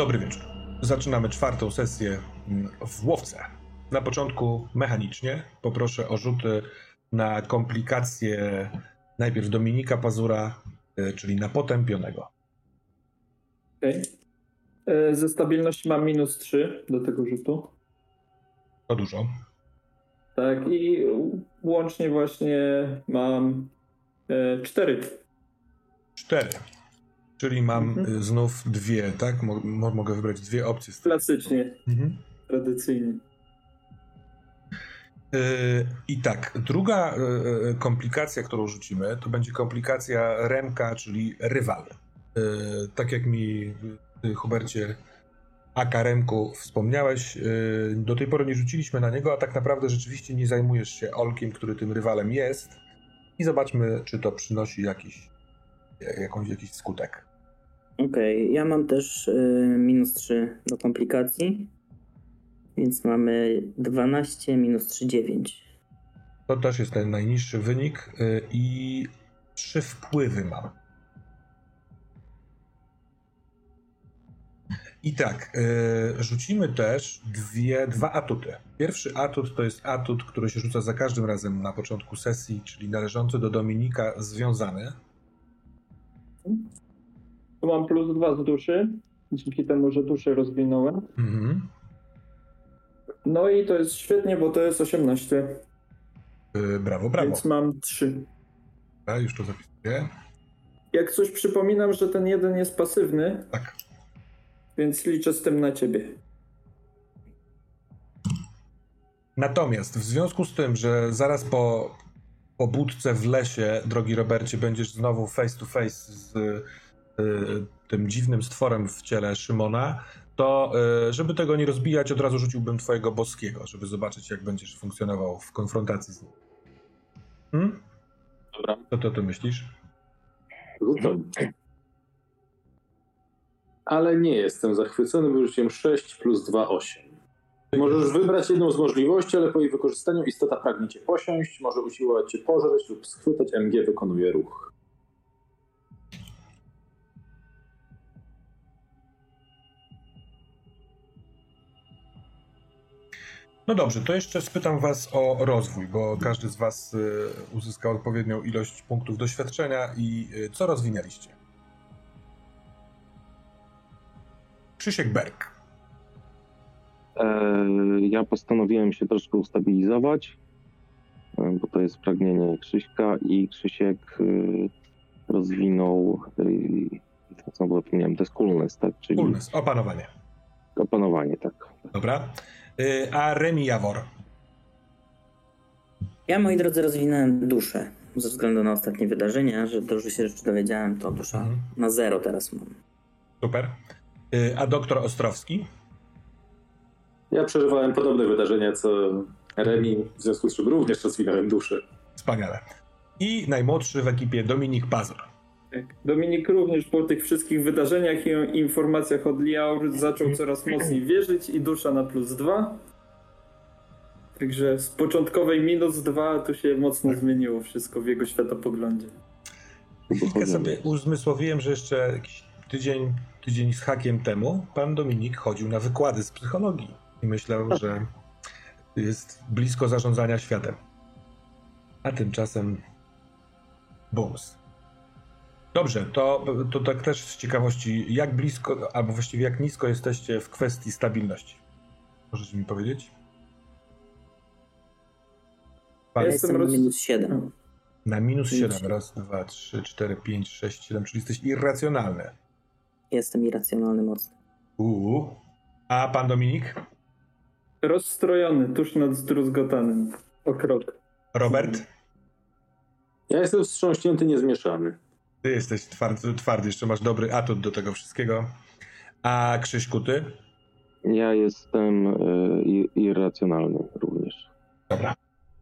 Dobry wieczór. Zaczynamy czwartą sesję mm, w łowce. Na początku mechanicznie poproszę o rzuty na komplikacje najpierw Dominika Pazura, y, czyli na potępionego. Okay. Ze stabilności mam minus 3 do tego rzutu. To dużo. Tak, i łącznie właśnie mam 4. 4. Czyli mam mhm. Y, znów dwie, tak? Mo mogę wybrać dwie opcje. Klasycznie. Mhm. Tradycyjnie. Yy, I tak, druga yy, komplikacja, którą rzucimy, to będzie komplikacja Remka, czyli rywal. Tak jak mi, Hubercie, Aka Remku wspomniałeś, do tej pory nie rzuciliśmy na niego, a tak naprawdę rzeczywiście nie zajmujesz się Olkiem, który tym rywalem jest. I zobaczmy, czy to przynosi jakiś, jakąś, jakiś skutek. Okej, okay, ja mam też y, minus 3 do komplikacji, więc mamy 12 minus 3, 9. To też jest ten najniższy wynik y, i trzy wpływy mam. I tak, y, rzucimy też dwie, dwa atuty. Pierwszy atut to jest atut, który się rzuca za każdym razem na początku sesji, czyli należący do Dominika związany. Tu mam plus dwa z duszy, dzięki temu, że duszę rozwinąłem. Mhm. No i to jest świetnie, bo to jest 18. Yy, brawo, brawo. Więc mam 3. Ja już to zapisuję. Jak coś przypominam, że ten jeden jest pasywny. Tak. Więc liczę z tym na ciebie. Natomiast w związku z tym, że zaraz po, po budce w lesie, drogi Robercie, będziesz znowu face to face z tym dziwnym stworem w ciele Szymona, to y, żeby tego nie rozbijać, od razu rzuciłbym twojego boskiego, żeby zobaczyć, jak będziesz funkcjonował w konfrontacji z nim. Hmm? Dobra. Co to ty myślisz? Rzucam. Ale nie jestem zachwycony, wyrzuciłem 6 plus 2, 8. Możesz wybrać jedną z możliwości, ale po jej wykorzystaniu istota pragnie cię posiąść, może usiłować cię pożreć lub schwytać, MG wykonuje ruch. No dobrze, to jeszcze spytam Was o rozwój, bo każdy z Was y, uzyskał odpowiednią ilość punktów doświadczenia i y, co rozwinęliście? Krzysiek Berg. E, ja postanowiłem się troszkę ustabilizować, e, bo to jest pragnienie Krzyśka i Krzysiek y, rozwinął, co zapomniałem, to jest coolness, tak? Czyli coolness, opanowanie. Opanowanie, tak. Dobra. Y, a Remi Jawor? Ja, moi drodzy, rozwinąłem duszę. Ze względu na ostatnie wydarzenia, że dużo się rzeczy dowiedziałem, to dusza mhm. na zero teraz mam. Super. Y, a doktor Ostrowski? Ja przeżywałem podobne wydarzenia co Remi, w związku z czym również rozwinąłem duszę. Wspaniale. I najmłodszy w ekipie Dominik Pazur. Tak. Dominik również po tych wszystkich wydarzeniach i informacjach od Liaur zaczął coraz mocniej wierzyć i dusza na plus dwa. Także z początkowej minus dwa to się mocno zmieniło wszystko w jego światopoglądzie. Ja sobie uzmysłowiłem, że jeszcze jakiś tydzień, tydzień z hakiem temu pan Dominik chodził na wykłady z psychologii i myślał, że jest blisko zarządzania światem. A tymczasem bums. Dobrze, to, to tak też z ciekawości, jak blisko, albo właściwie jak nisko jesteście w kwestii stabilności? Możecie mi powiedzieć? Ja jestem na minus 7. Na minus 7. Raz, dwa, trzy, cztery, pięć, sześć, siedem, czyli jesteś irracjonalny. Jestem irracjonalny mocno. Uuu. A pan Dominik? Rozstrojony, tuż nad zdruzgotanym. O krok. Robert? Ja jestem wstrząśnięty, niezmieszany. Ty jesteś twardy, twardy, jeszcze masz dobry atut do tego wszystkiego. A Krzyśku, ty? Ja jestem y, irracjonalny również. Dobra.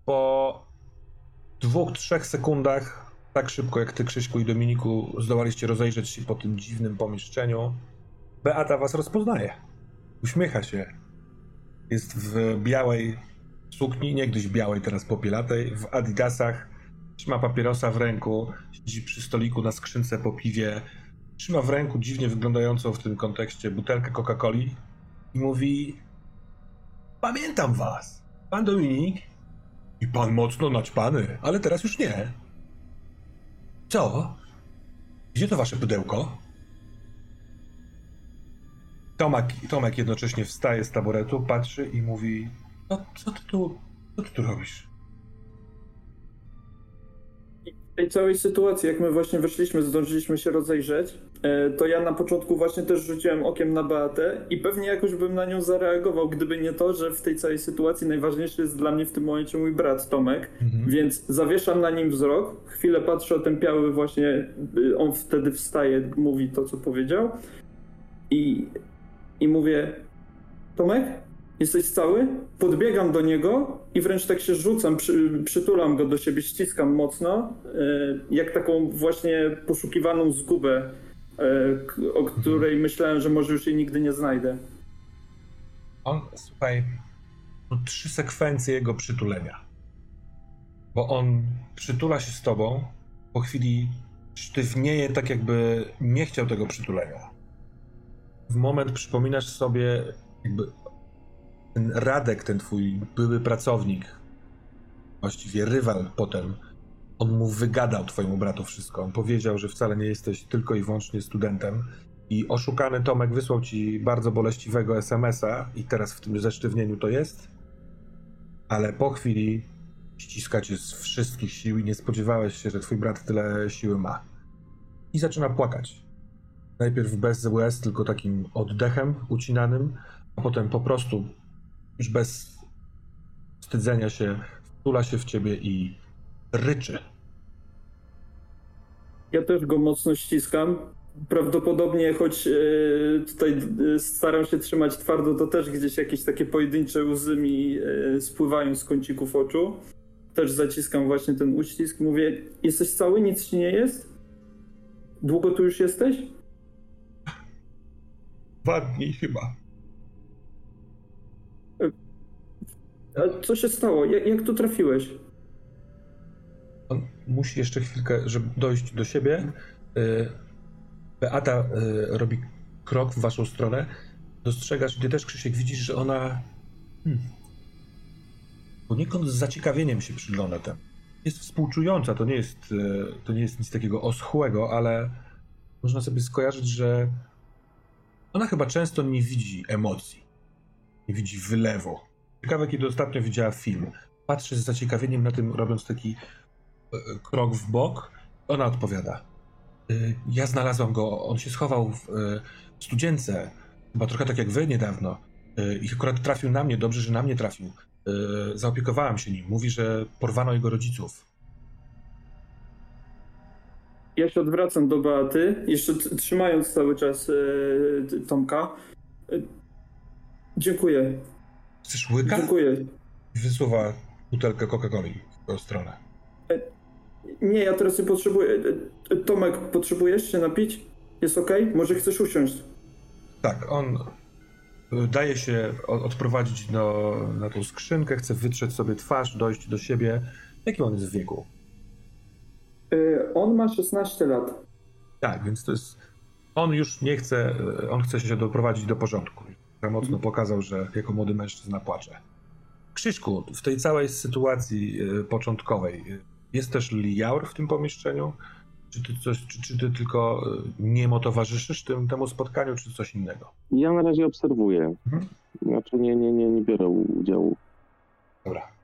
Po dwóch, trzech sekundach, tak szybko jak ty, Krzyśku i Dominiku, zdołaliście rozejrzeć się po tym dziwnym pomieszczeniu. Beata was rozpoznaje. Uśmiecha się. Jest w białej sukni, niegdyś białej, teraz popielatej, w adidasach Trzyma papierosa w ręku, siedzi przy stoliku na skrzynce po piwie. trzyma w ręku dziwnie wyglądającą w tym kontekście butelkę Coca-Coli i mówi Pamiętam was, pan Dominik i pan mocno naćpany, ale teraz już nie. Co? Gdzie to wasze pudełko? Tomek, Tomek jednocześnie wstaje z taboretu, patrzy i mówi no, co ty tu, co ty tu robisz? Tej całej sytuacji, jak my właśnie weszliśmy, zdążyliśmy się rozejrzeć, e, to ja na początku właśnie też rzuciłem okiem na Beatę i pewnie jakoś bym na nią zareagował, gdyby nie to, że w tej całej sytuacji najważniejszy jest dla mnie w tym momencie mój brat Tomek, Mhm. więc zawieszam na nim wzrok, chwilę patrzę otępiały właśnie, y, on wtedy wstaje, mówi to, co powiedział i, i mówię Tomek, jesteś cały? Podbiegam do niego i wręcz tak się rzucam, przy, przytulam go do siebie, ściskam mocno, y, jak taką właśnie poszukiwaną zgubę, k- o której myślałem, że może już jej nigdy nie znajdę. On, słuchaj, no trzy sekwencje jego przytulenia. Bo on przytula się z tobą, po chwili sztywnieje tak jakby nie chciał tego przytulenia. W moment przypominasz sobie jakby ten Radek, ten twój były pracownik, właściwie rywal potem, on mu wygadał twojemu bratu wszystko. On powiedział, że wcale nie jesteś tylko i wyłącznie studentem, i oszukany Tomek wysłał ci bardzo boleściwego SMS-a i teraz w tym zesztywnieniu to jest, ale po chwili ściska cię z wszystkich sił i nie spodziewałeś się, że twój brat tyle siły ma. I zaczyna płakać. Najpierw bez łez, tylko takim oddechem ucinanym, a potem po prostu już bez wstydzenia się wtula się w ciebie i ryczy. Ja też go mocno ściskam. Prawdopodobnie, choć e, tutaj e, staram się trzymać twardo, to też gdzieś jakieś takie pojedyncze łzy mi e, spływają z kącików oczu. Też zaciskam właśnie ten uścisk. Mówię, jesteś cały? Nic ci nie jest? Długo tu już jesteś? Dwa dni chyba. Co się stało? Jak, jak tu trafiłeś? On musi jeszcze chwilkę, żeby dojść do siebie. Y, Beata y, robi krok w waszą stronę. Dostrzegasz, ty też Krzysiek widzisz, że ona hmm, poniekąd z zaciekawieniem się przygląda temu. Jest współczująca, to nie jest, y, to nie jest nic takiego oschłego, ale można sobie skojarzyć, że ona chyba często nie widzi emocji, nie widzi wylewu. Ciekawe, kiedy ostatnio widziała film. Patrzy z zaciekawieniem na tym, robiąc taki e, krok w bok. Ona odpowiada. "Y, Ja znalazłam go, on się schował w e, studzience, chyba trochę tak jak wy niedawno. Y, I akurat trafił na mnie, dobrze, że na mnie trafił. Y, Zaopiekowałam się nim. Mówi, że porwano jego rodziców. Ja się odwracam do Beaty, jeszcze trzymając cały czas e, Tomka. Dziękuję, Chcesz łyka? dziękuję. Wysuwa butelkę Coca-Coli w twoją stronę. Nie, ja teraz nie potrzebuję. Tomek, potrzebujesz się napić? Jest ok? Może chcesz usiąść? Tak, on y, daje się odprowadzić do, na tą skrzynkę, chce wytrzeć sobie twarz, dojść do siebie. Jakim on jest w wieku? E, On ma 16 lat. Tak, więc to jest. On już nie chce, y, on chce się doprowadzić do porządku. Za mocno pokazał, że jako młody mężczyzna płacze. Krzyśku, w tej całej sytuacji y, początkowej y, jest też Liaur w tym pomieszczeniu? Czy ty, coś, czy, czy ty tylko y, niemo towarzyszysz tym, temu spotkaniu, czy coś innego? Ja na razie obserwuję. Mhm. Znaczy nie, nie, nie, nie biorę udziału. Dobra.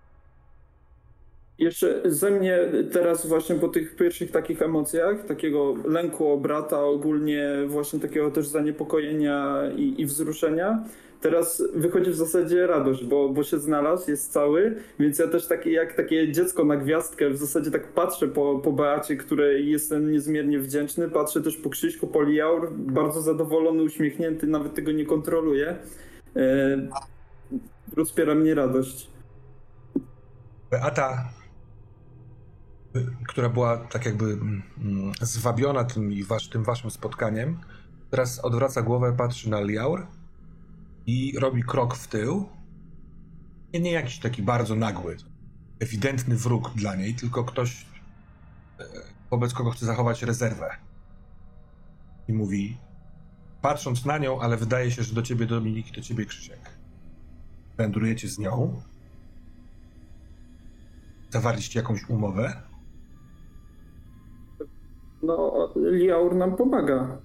Jeszcze ze mnie teraz właśnie po tych pierwszych takich emocjach, takiego lęku o brata, ogólnie właśnie takiego też zaniepokojenia i, i wzruszenia, teraz wychodzi w zasadzie radość, bo, bo się znalazł, jest cały, więc ja też takie jak takie dziecko na gwiazdkę w zasadzie tak patrzę po, po Beacie, której jestem niezmiernie wdzięczny, patrzę też po Krzyśku, po Liaur, bardzo zadowolony, uśmiechnięty, nawet tego nie kontroluję. E, rozpiera mnie radość. Beata, która była tak jakby mm, mm, zwabiona tym, tym waszym spotkaniem, teraz odwraca głowę, patrzy na Liaur i robi krok w tył. Nie, nie jakiś taki bardzo nagły, ewidentny wróg dla niej, tylko ktoś, e, wobec kogo chce zachować rezerwę. i mówi, patrząc na nią, ale wydaje się, że do ciebie Dominik i do ciebie Krzysiek. Wędrujecie z nią. Zawarliście jakąś umowę. No, Liaur nam pomaga.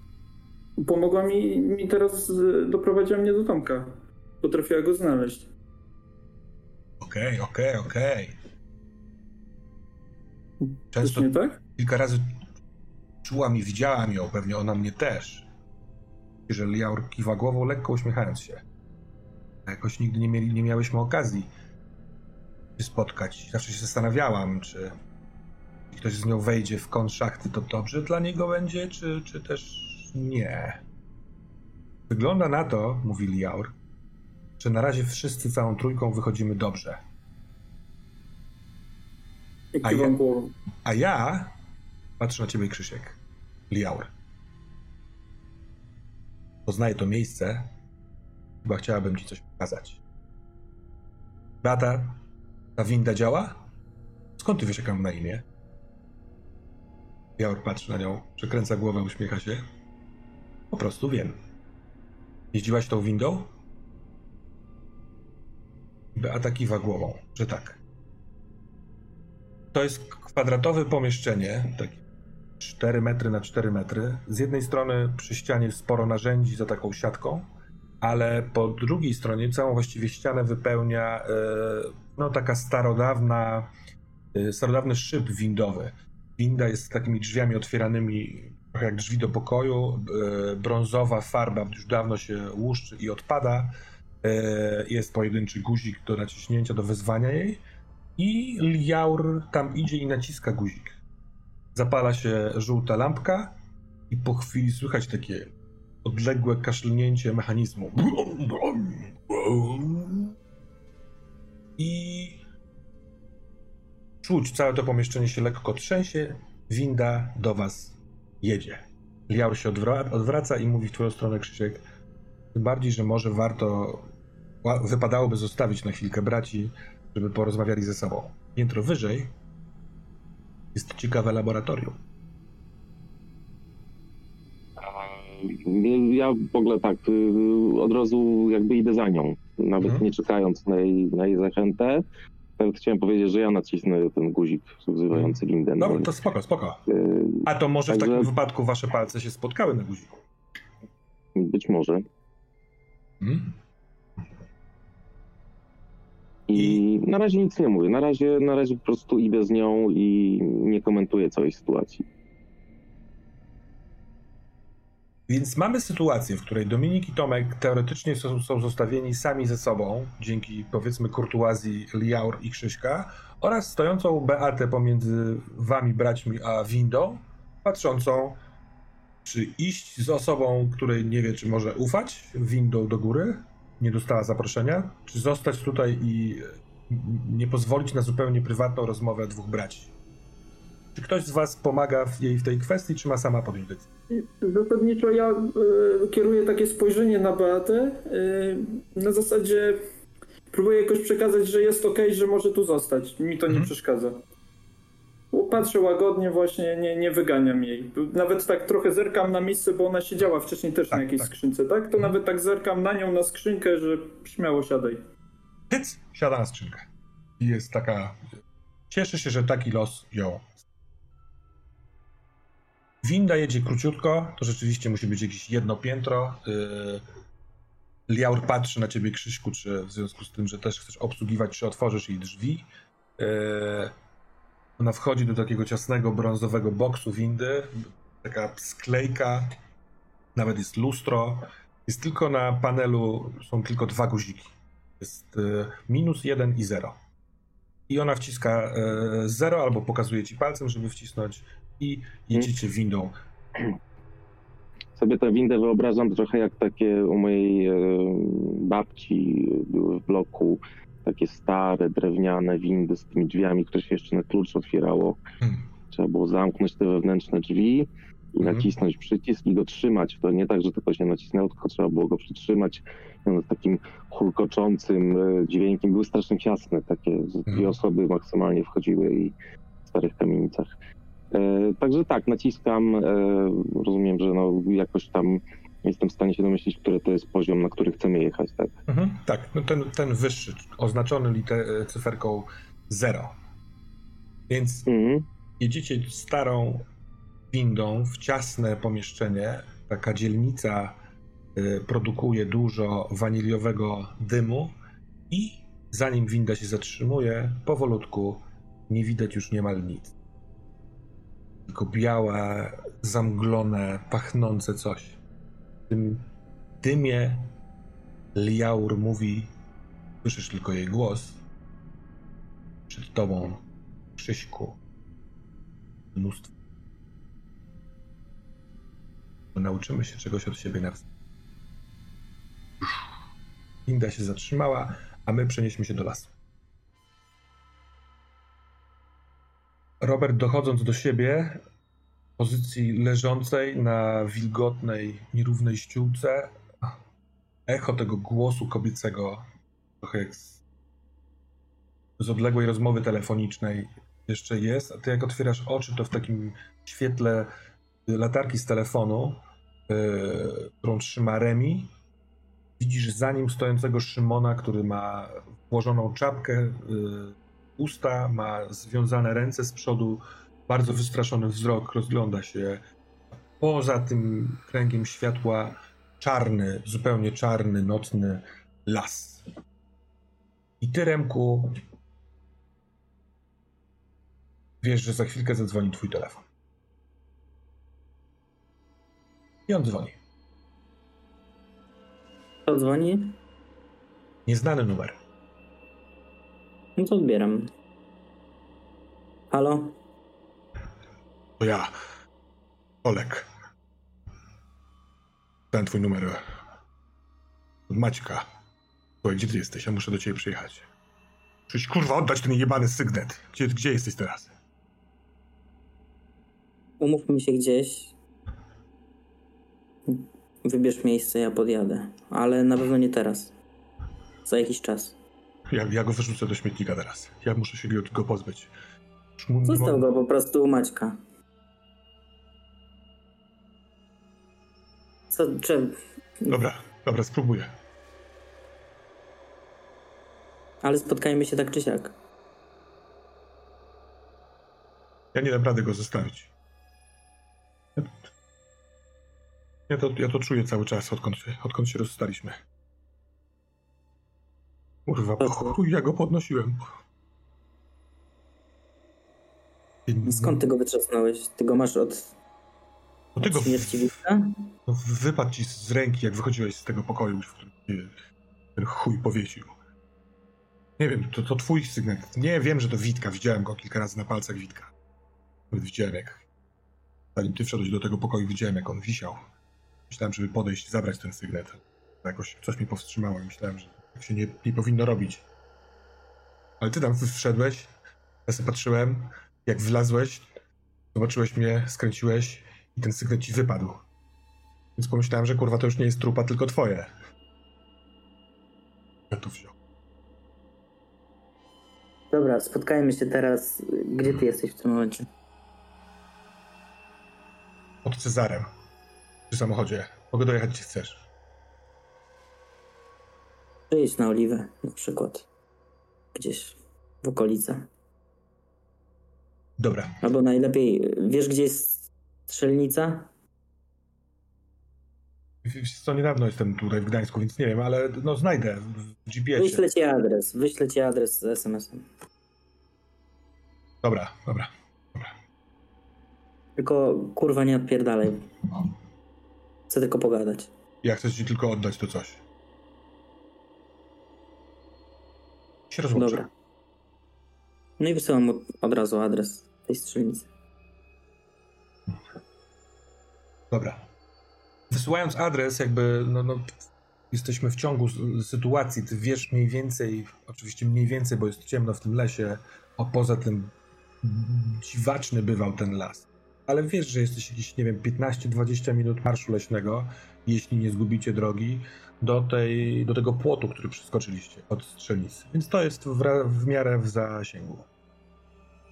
Pomogła mi, mi teraz, y, doprowadziła mnie do Tomka. Potrafiła go znaleźć. Okej, okej, okej. Coś Często nie tak? kilka razy czułam i widziałam ją, pewnie ona mnie też. Że Liaur kiwa głową, lekko uśmiechając się. A Jakoś nigdy nie, mieli, nie miałyśmy okazji się spotkać. Zawsze się zastanawiałam, czy ktoś z nią wejdzie w kąt szachty, to dobrze dla niego będzie, czy, czy też nie. Wygląda na to, mówi Liaur, że na razie wszyscy całą trójką wychodzimy dobrze. A ja-. A ja patrzę na ciebie, Krzysiek. Liaur. Poznaję to miejsce. Chyba chciałabym ci coś pokazać. Beata, ta winda działa? Skąd ty wiesz, jak mam na imię? Liaur patrzy na nią, przekręca głowę, uśmiecha się. Po prostu wiem. Jeździłaś tą windą? Beata kiwa głową, że tak. To jest kwadratowe pomieszczenie, takie 4 metry na 4 metry. Z jednej strony przy ścianie sporo narzędzi za taką siatką, ale po drugiej stronie całą właściwie ścianę wypełnia e, no taka starodawna, e, starodawny szyb windowy. Winda jest takimi drzwiami otwieranymi, trochę jak drzwi do pokoju. E, brązowa farba już dawno się łuszczy i odpada. E, jest pojedynczy guzik do naciśnięcia, do wezwania jej. I Liaur tam idzie i naciska guzik. Zapala się żółta lampka i po chwili słychać takie odległe kaszlnięcie mechanizmu. I czuć całe to pomieszczenie się lekko trzęsie. Winda do was jedzie. Liaur się odwra- odwraca i mówi w twoją stronę Krzysiek. Tym bardziej, że może warto, wypadałoby zostawić na chwilkę braci, żeby porozmawiali ze sobą. Piętro wyżej jest ciekawe laboratorium. Ja w ogóle tak, y, od razu jakby idę za nią, nawet Mhm. nie czekając na jej, na jej zachętę. Chciałem powiedzieć, że ja nacisnę ten guzik wzywający windę. Dobra, No, to spoko, spoko. Y, A to może w Także- takim wypadku wasze palce się spotkały na guziku. Być może. Hmm? I na razie nic nie mówię. Na razie, na razie po prostu idę z nią i nie komentuję całej sytuacji. Więc mamy sytuację, w której Dominik i Tomek teoretycznie są, są zostawieni sami ze sobą, dzięki powiedzmy kurtuazji Liaur i Krzyśka, oraz stojącą Beatę pomiędzy wami braćmi a windą, patrzącą, czy iść z osobą, której nie wie, czy może ufać, windą do góry, nie dostała zaproszenia, czy zostać tutaj i nie pozwolić na zupełnie prywatną rozmowę dwóch braci. Czy ktoś z was pomaga w jej w tej kwestii, czy ma sama podjąć decyzję? Zasadniczo ja y, kieruję takie spojrzenie na Beatę y, na zasadzie próbuję jakoś przekazać, że jest okej, że może tu zostać. Mi to nie Mhm. przeszkadza. Patrzę łagodnie właśnie, nie, nie wyganiam jej. Nawet tak trochę zerkam na miejsce, bo ona siedziała wcześniej też Tak, na jakiejś tak. skrzynce, tak? To nawet tak zerkam na nią, na skrzynkę, że śmiało siadaj. Hyc, siada na skrzynkę. I jest taka. Cieszy się, że taki los ją. Winda jedzie króciutko, to rzeczywiście musi być jakieś jedno piętro. Yy... Liaur patrzy na ciebie, Krzyśku, czy w związku z tym, że też chcesz obsługiwać, czy otworzysz jej drzwi. Yy... Ona wchodzi do takiego ciasnego, brązowego boksu windy. Taka sklejka, nawet jest lustro. Jest tylko na panelu, są tylko dwa guziki. Jest y, minus 1 i 0. I ona wciska 0 albo pokazuje ci palcem, żeby wcisnąć i jedziecie windą. Sobie tę windę wyobrażam trochę jak takie u mojej e, babci były w bloku. Takie stare, drewniane windy z tymi drzwiami, które się jeszcze na klucz otwierało. Hmm. Trzeba było zamknąć te wewnętrzne drzwi i Mhm. nacisnąć przycisk i go trzymać. To nie tak, że tylko się nacisnęło, tylko trzeba było go przytrzymać. I one z takim hulkoczącym e, dźwiękiem były strasznie ciasne. Takie dwie Mhm. osoby maksymalnie wchodziły i w starych kamienicach. E, Także tak, naciskam. e, Rozumiem, że no jakoś tam jestem w stanie się domyślić, który to jest poziom, na który chcemy jechać, tak? Mhm, tak, no ten, ten wyższy, oznaczony liter, cyferką 0. Więc Mhm. jedziecie starą windą w ciasne pomieszczenie. Taka dzielnica produkuje dużo waniliowego dymu i zanim winda się zatrzymuje, powolutku nie widać już niemal nic. Tylko białe, zamglone, pachnące coś. W tym dymie Liaur mówi, słyszysz tylko jej głos. Przed tobą, Krzyśku, mnóstwo. Nauczymy się czegoś od siebie nawzajem. Winda się zatrzymała, a my przenieśmy się do lasu. Robert, dochodząc do siebie, w pozycji leżącej na wilgotnej, nierównej ściółce, echo tego głosu kobiecego, trochę jak z, z odległej rozmowy telefonicznej, jeszcze jest, a ty jak otwierasz oczy, to w takim świetle latarki z telefonu, yy, którą trzyma Remi, widzisz za nim stojącego Szymona, który ma włożoną czapkę, yy, usta, ma związane ręce z przodu, bardzo wystraszony wzrok, rozgląda się. Poza tym kręgiem światła czarny, zupełnie czarny, nocny las. I ty, Remku, wiesz, że za chwilkę zadzwoni twój telefon. I on dzwoni. Kto dzwoni? Nieznany numer. No to odbieram. Halo? To ja. Olek. Ten twój numer. Od Maćka. Słuchaj, gdzie ty jesteś? Ja muszę do ciebie przyjechać. Przecież kurwa oddać ten jebany sygnet. Gdzie, gdzie jesteś teraz? Umówmy się gdzieś. Wybierz miejsce, ja podjadę. Ale na pewno nie teraz. Za jakiś czas. Ja, ja go wyrzucę do śmietnika teraz. Ja muszę się go, go pozbyć. Został go po prostu u Maćka. Co, czy... Dobra, dobra, spróbuję. Ale spotkajmy się tak czy siak. Ja nie dam rady go zostawić. Ja, ja, to, ja to czuję cały czas, odkąd, odkąd się rozstaliśmy. Kurwa, po chuj ja go podnosiłem. Skąd ty go wytrzasnąłeś? Ty go masz od No ty go śmierci Wiktora? no, wypadł ci z ręki, jak wychodziłeś z tego pokoju, w którym ten chuj powiesił. Nie wiem, to, to twój sygnet. Nie wiem, że to Witka. Widziałem go kilka razy na palcach Witka. Nawet widziałem jak... Zanim ty wszedłeś do tego pokoju, widziałem jak on wisiał. Myślałem, żeby podejść i zabrać ten sygnet. Jakoś coś mnie powstrzymało i myślałem, że tak się nie, nie powinno robić. Ale ty tam wszedłeś, ja sobie patrzyłem, jak wlazłeś, zobaczyłeś mnie, skręciłeś i ten sygnet ci wypadł. Więc pomyślałem, że kurwa to już nie jest trupa, tylko twoje. Ja to wziął. Dobra, spotkajmy się teraz. Gdzie ty jesteś w tym momencie? Pod Cezarem. Przy samochodzie. Mogę dojechać gdzie chcesz. Przyjedź na Oliwę na przykład. Gdzieś w okolice. Dobra. Albo najlepiej, wiesz gdzie jest strzelnica? Co niedawno jestem tutaj w Gdańsku, więc nie wiem, ale no znajdę w GPS-ie. Wyślę ci adres, wyślę ci adres z SMS-em. Dobra, dobra. Tylko kurwa nie odpierdalaj. Chcę tylko pogadać. Ja chcę ci tylko oddać to coś. Się rozłączę. Dobra. No i wysyłam od razu adres tej strzelnicy. Dobra. Wysyłając adres, jakby no, no, jesteśmy w ciągu sytuacji. Ty wiesz mniej więcej, oczywiście mniej więcej, bo jest ciemno w tym lesie, a poza tym dziwaczny bywał ten las. Ale wiesz, że jesteś jakieś, nie wiem, 15-20 minut marszu leśnego, jeśli nie zgubicie drogi, do, tej, do tego płotu, który przeskoczyliście od strzelnicy. Więc to jest w, w miarę w zasięgu.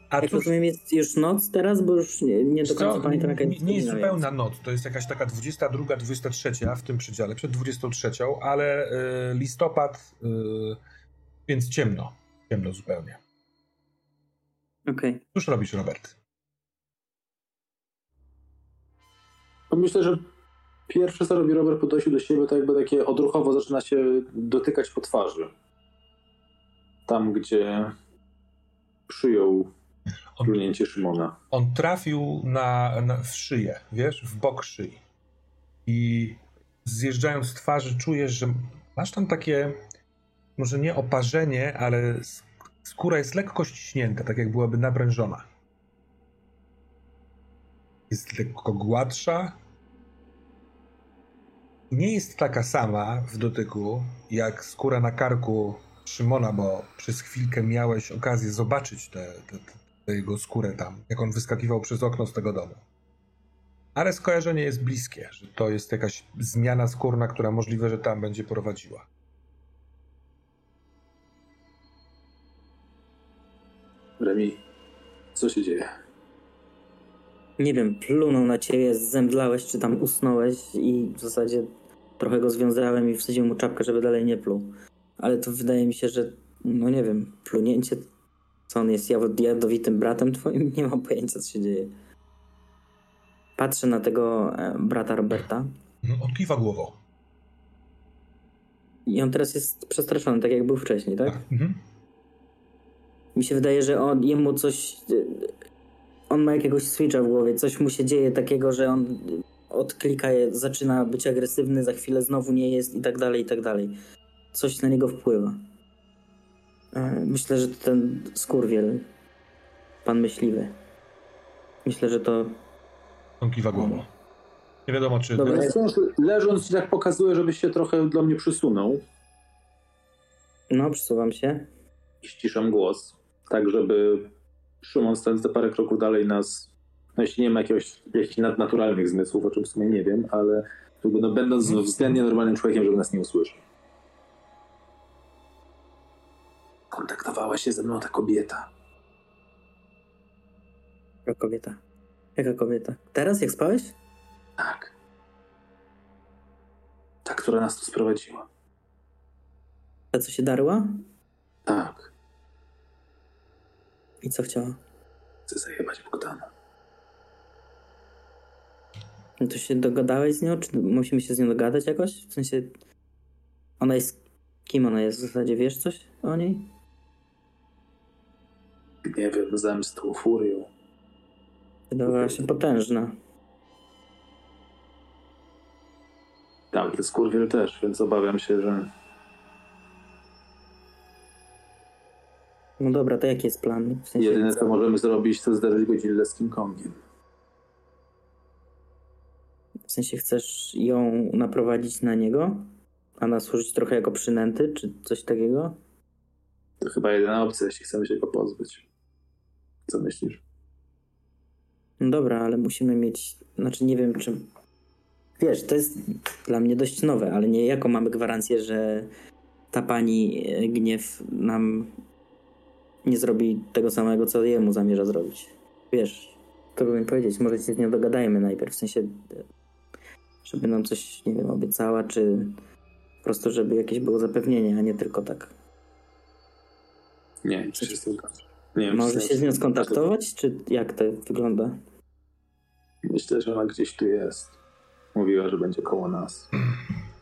A Jak cóż, rozumiem, jest już noc teraz, bo już nie, nie do końca pamiętam jaka nie, jest nie jest zupełna noc, to jest jakaś taka 22, 23 w tym przedziale, przed 23, ale y, listopad, y, więc ciemno, ciemno zupełnie. Okej. Cóż robisz, Robert? No Myślę, że pierwsze co robi Robert po dojściu do siebie, to jakby takie odruchowo zaczyna się dotykać po twarzy. Tam, gdzie przyjął On, plunięcie Szymona. on trafił na, na, w szyję, wiesz, w bok szyi. I zjeżdżając z twarzy czujesz, że masz tam takie, może nie oparzenie, ale sk- skóra jest lekko ściśnięta, tak jak byłaby naprężona. Jest lekko gładsza. Nie jest taka sama w dotyku, jak skóra na karku Szymona, bo przez chwilkę miałeś okazję zobaczyć te, te jego skórę tam, jak on wyskakiwał przez okno z tego domu. Ale skojarzenie jest bliskie, że to jest jakaś zmiana skórna, która możliwe, że tam będzie prowadziła. Remi, co się dzieje? Nie wiem, plunął na ciebie, zemdlałeś, czy tam usnąłeś i w zasadzie trochę go związałem i wsadziłem mu czapkę, żeby dalej nie pluł. Ale to wydaje mi się, że, no nie wiem, plunięcie, co on jest jad- jadowitym bratem twoim? Nie mam pojęcia, co się dzieje. Patrzę na tego e, brata Roberta On kiwa głową. i on teraz jest przestraszony, tak jak był wcześniej, tak? Mhm. Mi się wydaje, że on, jemu coś. y, On ma jakiegoś switcha w głowie, coś mu się dzieje takiego, że on odklika, zaczyna być agresywny, za chwilę znowu nie jest i tak dalej, i tak dalej. Coś na niego wpływa. E, Myślę, że to ten skurwiel, pan myśliwy. Myślę, że to. On kiwa głową. Nie wiadomo, czy... Dobra. Ja wciąż leżąc ci tak pokazuję, żebyś się trochę do mnie przysunął No, przesuwam się. i ściszam głos, tak żeby Szymon stając te parę kroków dalej nas, no jeśli nie ma jakiegoś, jakichś nadnaturalnych zmysłów, o czym w sumie nie wiem, ale jakby no, będąc względnie normalnym człowiekiem, żeby nas nie usłyszał. Kontaktowała się ze mną ta kobieta. Jaka kobieta? Jaka kobieta? Teraz, jak spałeś? Tak. Ta, która nas tu sprowadziła. Ta, co się darła? Tak. I co chciała? Chcę zajebać Bogdana. No to się dogadałeś z nią? Czy musimy się z nią dogadać jakoś? W sensie. Ona jest. Kim ona jest w zasadzie? Wiesz coś o niej? Nie wiem, zemstą, furią. Wydawała się potężna. Tak, to skurwiel też, więc obawiam się, że No dobra, to jaki jest plan? W sensie, jedyne co możemy zrobić, to zderzyć go Gillę z King Kongiem. w sensie chcesz ją naprowadzić na niego? A nas użyć trochę jako przynęty, czy coś takiego? To chyba jedyna opcja, jeśli chcemy się go pozbyć. Co myślisz? No dobra, ale musimy mieć. Znaczy, nie wiem, czy. Wiesz, to jest dla mnie dość nowe, ale nie jaką mamy gwarancję, że ta pani e, gniew nam nie zrobi tego samego, co jemu zamierza zrobić. Wiesz, to bym powiedzieć, może się z nią dogadajmy najpierw, w sensie, żeby nam coś, nie wiem, obiecała, czy po prostu, żeby jakieś było zapewnienie, a nie tylko tak. Nie, z tym Nie wiem, Może się z nią skontaktować, czy jak to wygląda? Myślę, że ona gdzieś tu jest. Mówiła, że będzie koło nas.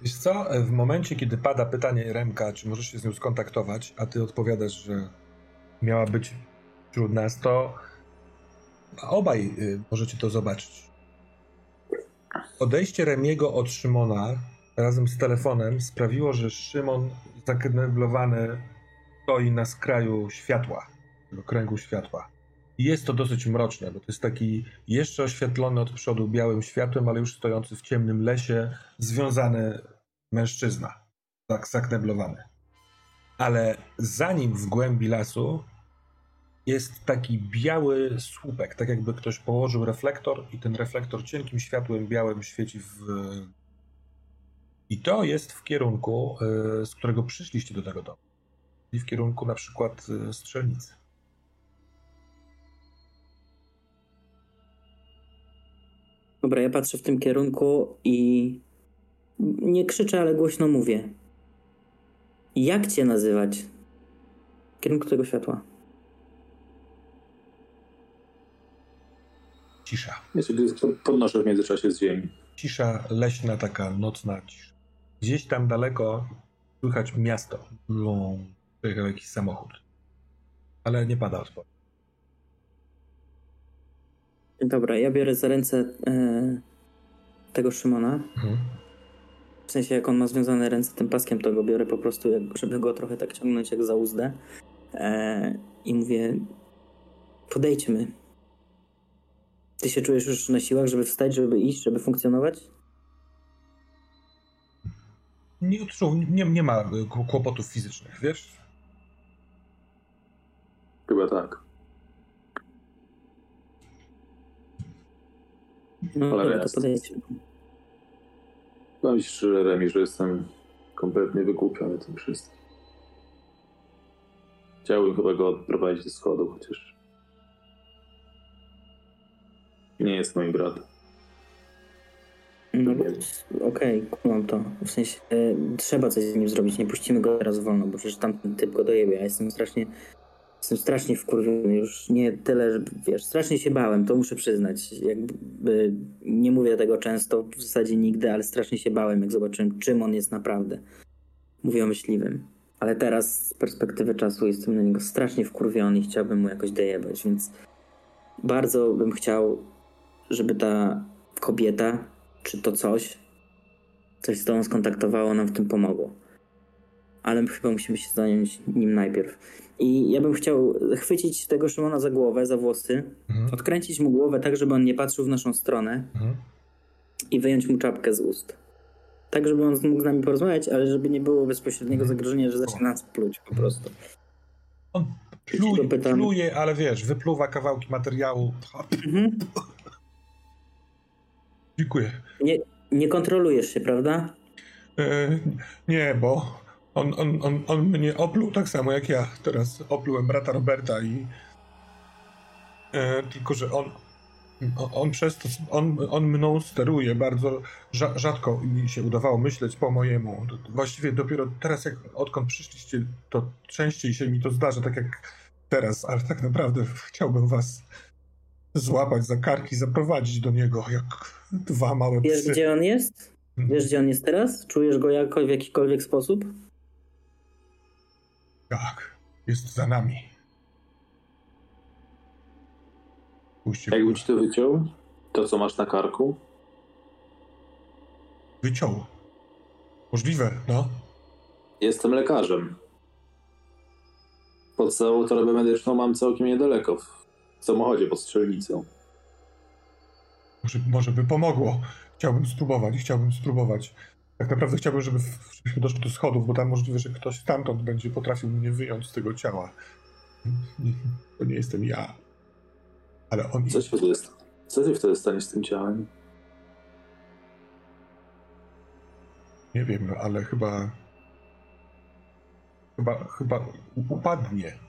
Wiesz co, w momencie, kiedy pada pytanie Remka, czy możesz się z nią skontaktować, a ty odpowiadasz, że miała być wśród nas, to obaj y, możecie to zobaczyć. Odejście Remiego od Szymona razem z telefonem sprawiło, że Szymon zakneblowany stoi na skraju światła, tego kręgu światła. Jest to dosyć mroczne, bo to jest taki jeszcze oświetlony od przodu białym światłem, ale już stojący w ciemnym lesie, związany mężczyzna, tak zakneblowany. Ale za nim w głębi lasu jest taki biały słupek, tak jakby ktoś położył reflektor i ten reflektor cienkim światłem białym świeci w... I to jest w kierunku, y, z którego przyszliście do tego domu. I w kierunku na przykład y, strzelnicy. Dobra, ja patrzę w tym kierunku i nie krzyczę, ale głośno mówię. Jak cię nazywać? W kierunku tego światła. Cisza. Ja się podnoszę w międzyczasie z ziemi. Cisza leśna, taka nocna cisza. Gdzieś tam daleko słychać miasto. Przyjechał jakiś samochód. Ale nie pada odpowiedź. Dobra, ja biorę za ręce e, tego Szymona. Mhm. W sensie, jak on ma związane ręce tym paskiem, to go biorę po prostu, jak, żeby go trochę tak ciągnąć jak za uzdę. E, I mówię, podejdźmy. Ty się czujesz już na siłach, żeby wstać, żeby iść, żeby funkcjonować? Nie, odczuł, nie, nie ma y, kłopotów fizycznych, wiesz? Chyba tak. No Ale dobra, to podejdźmy. Powiem ci szczerze, Remi, że jestem kompletnie wygłupiony tym wszystkim. Chciałbym chyba go odprowadzić do schodów, chociaż nie jest moim bratem. No okej, kumam to. W sensie e, trzeba coś z nim zrobić, nie puścimy go teraz wolno, bo przecież tamten typ go dojebie. Ja jestem strasznie, jestem strasznie wkurwiony. Już nie tyle, że wiesz, strasznie się bałem, to muszę przyznać. Jakby nie mówię tego często, w zasadzie nigdy, ale strasznie się bałem, jak zobaczyłem, czym on jest naprawdę. Mówię o myśliwym. Ale teraz z perspektywy czasu jestem na niego strasznie wkurwiony i chciałbym mu jakoś dojebać, więc bardzo bym chciał, żeby ta kobieta, czy to coś, coś z tobą skontaktowało, nam w tym pomogło. Ale chyba musimy się zająć nim najpierw. I ja bym chciał chwycić tego Szymona za głowę, za włosy, Mhm. odkręcić mu głowę tak, żeby on nie patrzył w naszą stronę Mhm. i wyjąć mu czapkę z ust. Tak, żeby on mógł z nami porozmawiać, ale żeby nie było bezpośredniego zagrożenia, że zacznie nas pluć po prostu. On pluje, pluje, ale wiesz, wypluwa kawałki materiału. Mhm. Dziękuję. Nie, nie kontrolujesz się, prawda? E, nie, bo on, on, on, on mnie opluł tak samo jak ja. Teraz oplułem brata Roberta i. E, tylko, że on. on- przez to. On, on mną steruje bardzo rza- rzadko mi się udawało myśleć po mojemu. Właściwie dopiero teraz, jak odkąd przyszliście, to częściej się mi to zdarza, tak jak teraz, ale tak naprawdę chciałbym was złapać za karki, zaprowadzić do niego jak dwa małe Wiesz, psy. gdzie on jest? Wiesz, gdzie on jest teraz? Czujesz go jako, w jakikolwiek sposób? Tak, jest za nami. Puśćcie Jakbym ci to wyciął, to co masz na karku, Wyciął. Możliwe, no. jestem lekarzem. Podstawową torebę medyczną mam całkiem niedaleko, w samochodzie pod strzelnicą. Może, może by pomogło. Chciałbym spróbować, chciałbym spróbować. Tak naprawdę chciałbym, żeby, żebyśmy doszli do schodów, bo tam możliwe, że ktoś stamtąd będzie potrafił mnie wyjąć z tego ciała. To nie jestem ja. Ale on... Co się wtedy, co się wtedy stanie z tym ciałem? Nie wiem, ale chyba... Chyba, chyba upadnie.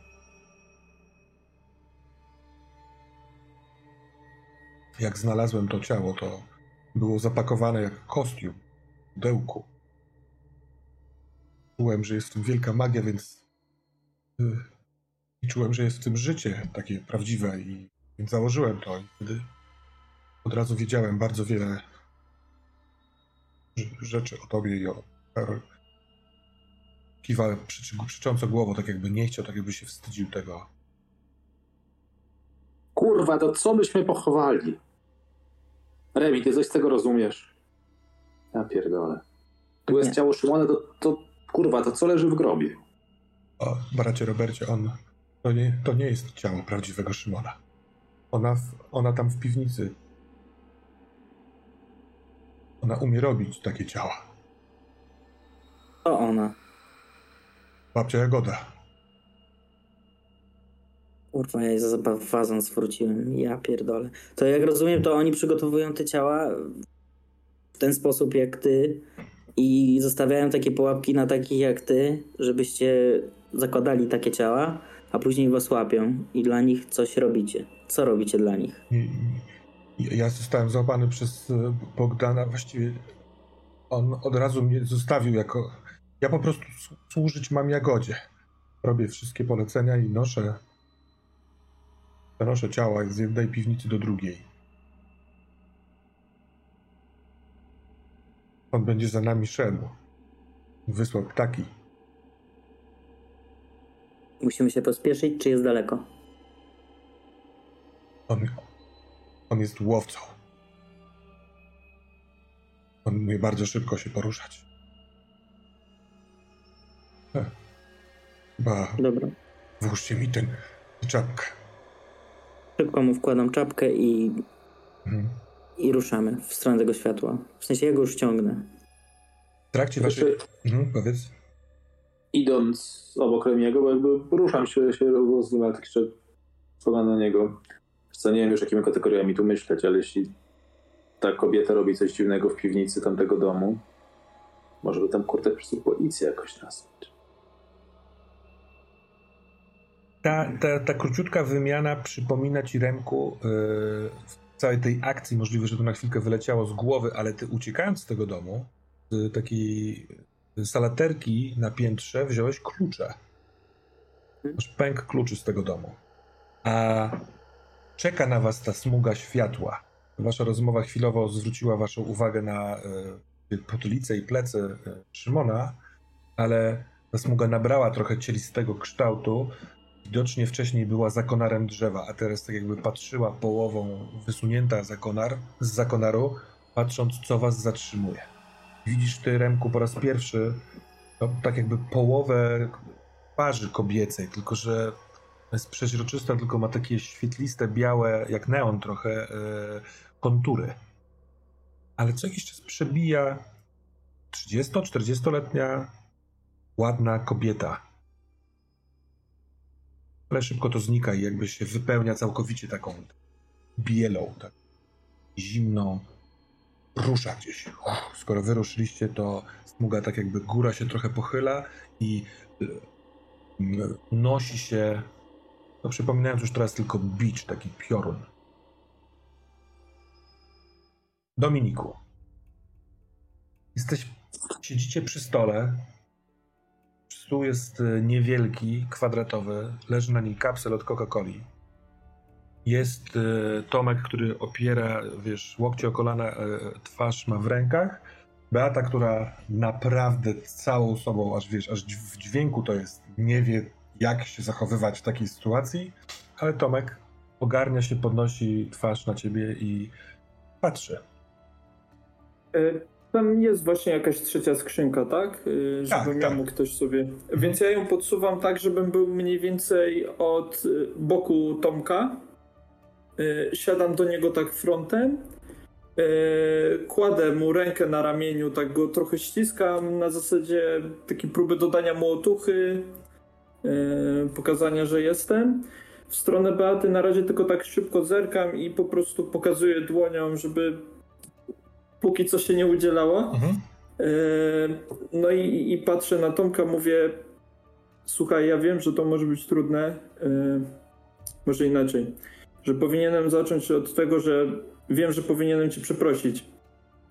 Jak znalazłem to ciało, to było zapakowane jak kostium pudełku. Czułem, że jest w tym wielka magia, więc... y, I czułem, że jest w tym życie takie prawdziwe i więc założyłem to i wtedy od razu wiedziałem bardzo wiele rz- rzeczy o tobie i o Karol. Kiwałem przy, przycząco głową, tak jakby nie chciał, tak jakby się wstydził tego. Kurwa, to co byśmy pochowali? Remi, ty coś z tego rozumiesz? Ja pierdolę. Tu jest Nie. ciało Szymona, to, to kurwa, to co leży w grobie? O, bracie Robercie, on, to nie, to nie jest ciało prawdziwego Szymona. Ona, w, ona tam w piwnicy. Ona umie robić takie ciała. To ona. Babcia Jagoda. Kurwa, ja za wazon zwróciłem. Ja pierdolę. To jak rozumiem, to oni przygotowują te ciała w ten sposób jak ty i zostawiają takie pułapki na takich jak ty, żebyście zakładali takie ciała, a później was łapią i dla nich coś robicie. Co robicie dla nich? Ja zostałem złapany przez e, Bogdana. Właściwie on od razu mnie zostawił jako. Ja po prostu służyć mam jagodzie. Robię wszystkie polecenia i noszę. Przenoszę ciała z jednej piwnicy do drugiej. On będzie za nami szedł. Wysłał ptaki. Musimy się pospieszyć, czy jest daleko? On, on jest łowcą. On umie bardzo szybko się poruszać. He. Chyba Dobra. włóżcie mi ten czapkę. Szybko mu wkładam czapkę i, Mhm. I ruszamy w stronę tego światła. W sensie ja go już ciągnę. W trakcie waszej... Jeszcze Mhm, powiedz. idąc obok Remiego, bo jakby ruszam się, się rozumiem, ale tak jeszcze spoglądam na niego. Co nie wiem już jakimi kategoriami tu myśleć, ale jeśli ta kobieta robi coś dziwnego w piwnicy tamtego domu, może by tam kurde po prostu policja jakoś nazwać. Ta, ta, ta króciutka wymiana przypomina ci Remku yy, całej tej akcji, możliwe, że to na chwilkę wyleciało z głowy, ale ty uciekając z tego domu, z takiej salaterki na piętrze wziąłeś klucze. Masz pęk kluczy z tego domu. A czeka na was ta smuga światła. Wasza rozmowa chwilowo zwróciła waszą uwagę na y, potylicę i plecy y, Szymona, ale ta smuga nabrała trochę cielistego kształtu. Widocznie wcześniej była zakonarem drzewa, a teraz tak jakby patrzyła połową wysunięta z zakonaru, patrząc co was zatrzymuje. Widzisz ty, Remku, po raz pierwszy no, tak jakby połowę twarzy kobiecej, tylko że jest przeźroczysta, tylko ma takie świetliste, białe, jak neon trochę, e, kontury. Ale co jakiś czas przebija 30-40-letnia ładna kobieta. Ale szybko to znika i jakby się wypełnia całkowicie taką bielą, tak zimną. Rusza gdzieś. Skoro wy ruszyliście, to smuga tak jakby góra się trochę pochyla i y, m, unosi się, no przypominając już teraz tylko bicz, taki piorun. Dominiku. Jesteś, siedzicie przy stole. Stół jest y, niewielki, kwadratowy. Leży na nim kapsel od Coca-Coli. Jest y, Tomek, który opiera, wiesz, łokcie o kolana, y, twarz ma w rękach. Beata, która naprawdę całą sobą, aż wiesz, aż w dźwięku to jest, nie wie jak się zachowywać w takiej sytuacji, ale Tomek ogarnia się, podnosi twarz na ciebie i patrzy. E, Tam jest właśnie jakaś trzecia skrzynka, tak? E, Tak, Żebym tak. ja mógł ktoś sobie. Więc ja ją podsuwam tak, żebym był mniej więcej od e, boku Tomka. E, Siadam do niego tak frontem. Kładę mu rękę na ramieniu, tak go trochę ściskam na zasadzie takiej próby dodania mu otuchy, pokazania, że jestem. W stronę Beaty na razie tylko tak szybko zerkam i po prostu pokazuję dłonią, żeby póki co się nie udzielało. Mhm. E, No i, i patrzę na Tomka, mówię: Słuchaj, ja wiem, że to może być trudne. e, Może inaczej. Że powinienem zacząć od tego, że wiem, że powinienem cię przeprosić.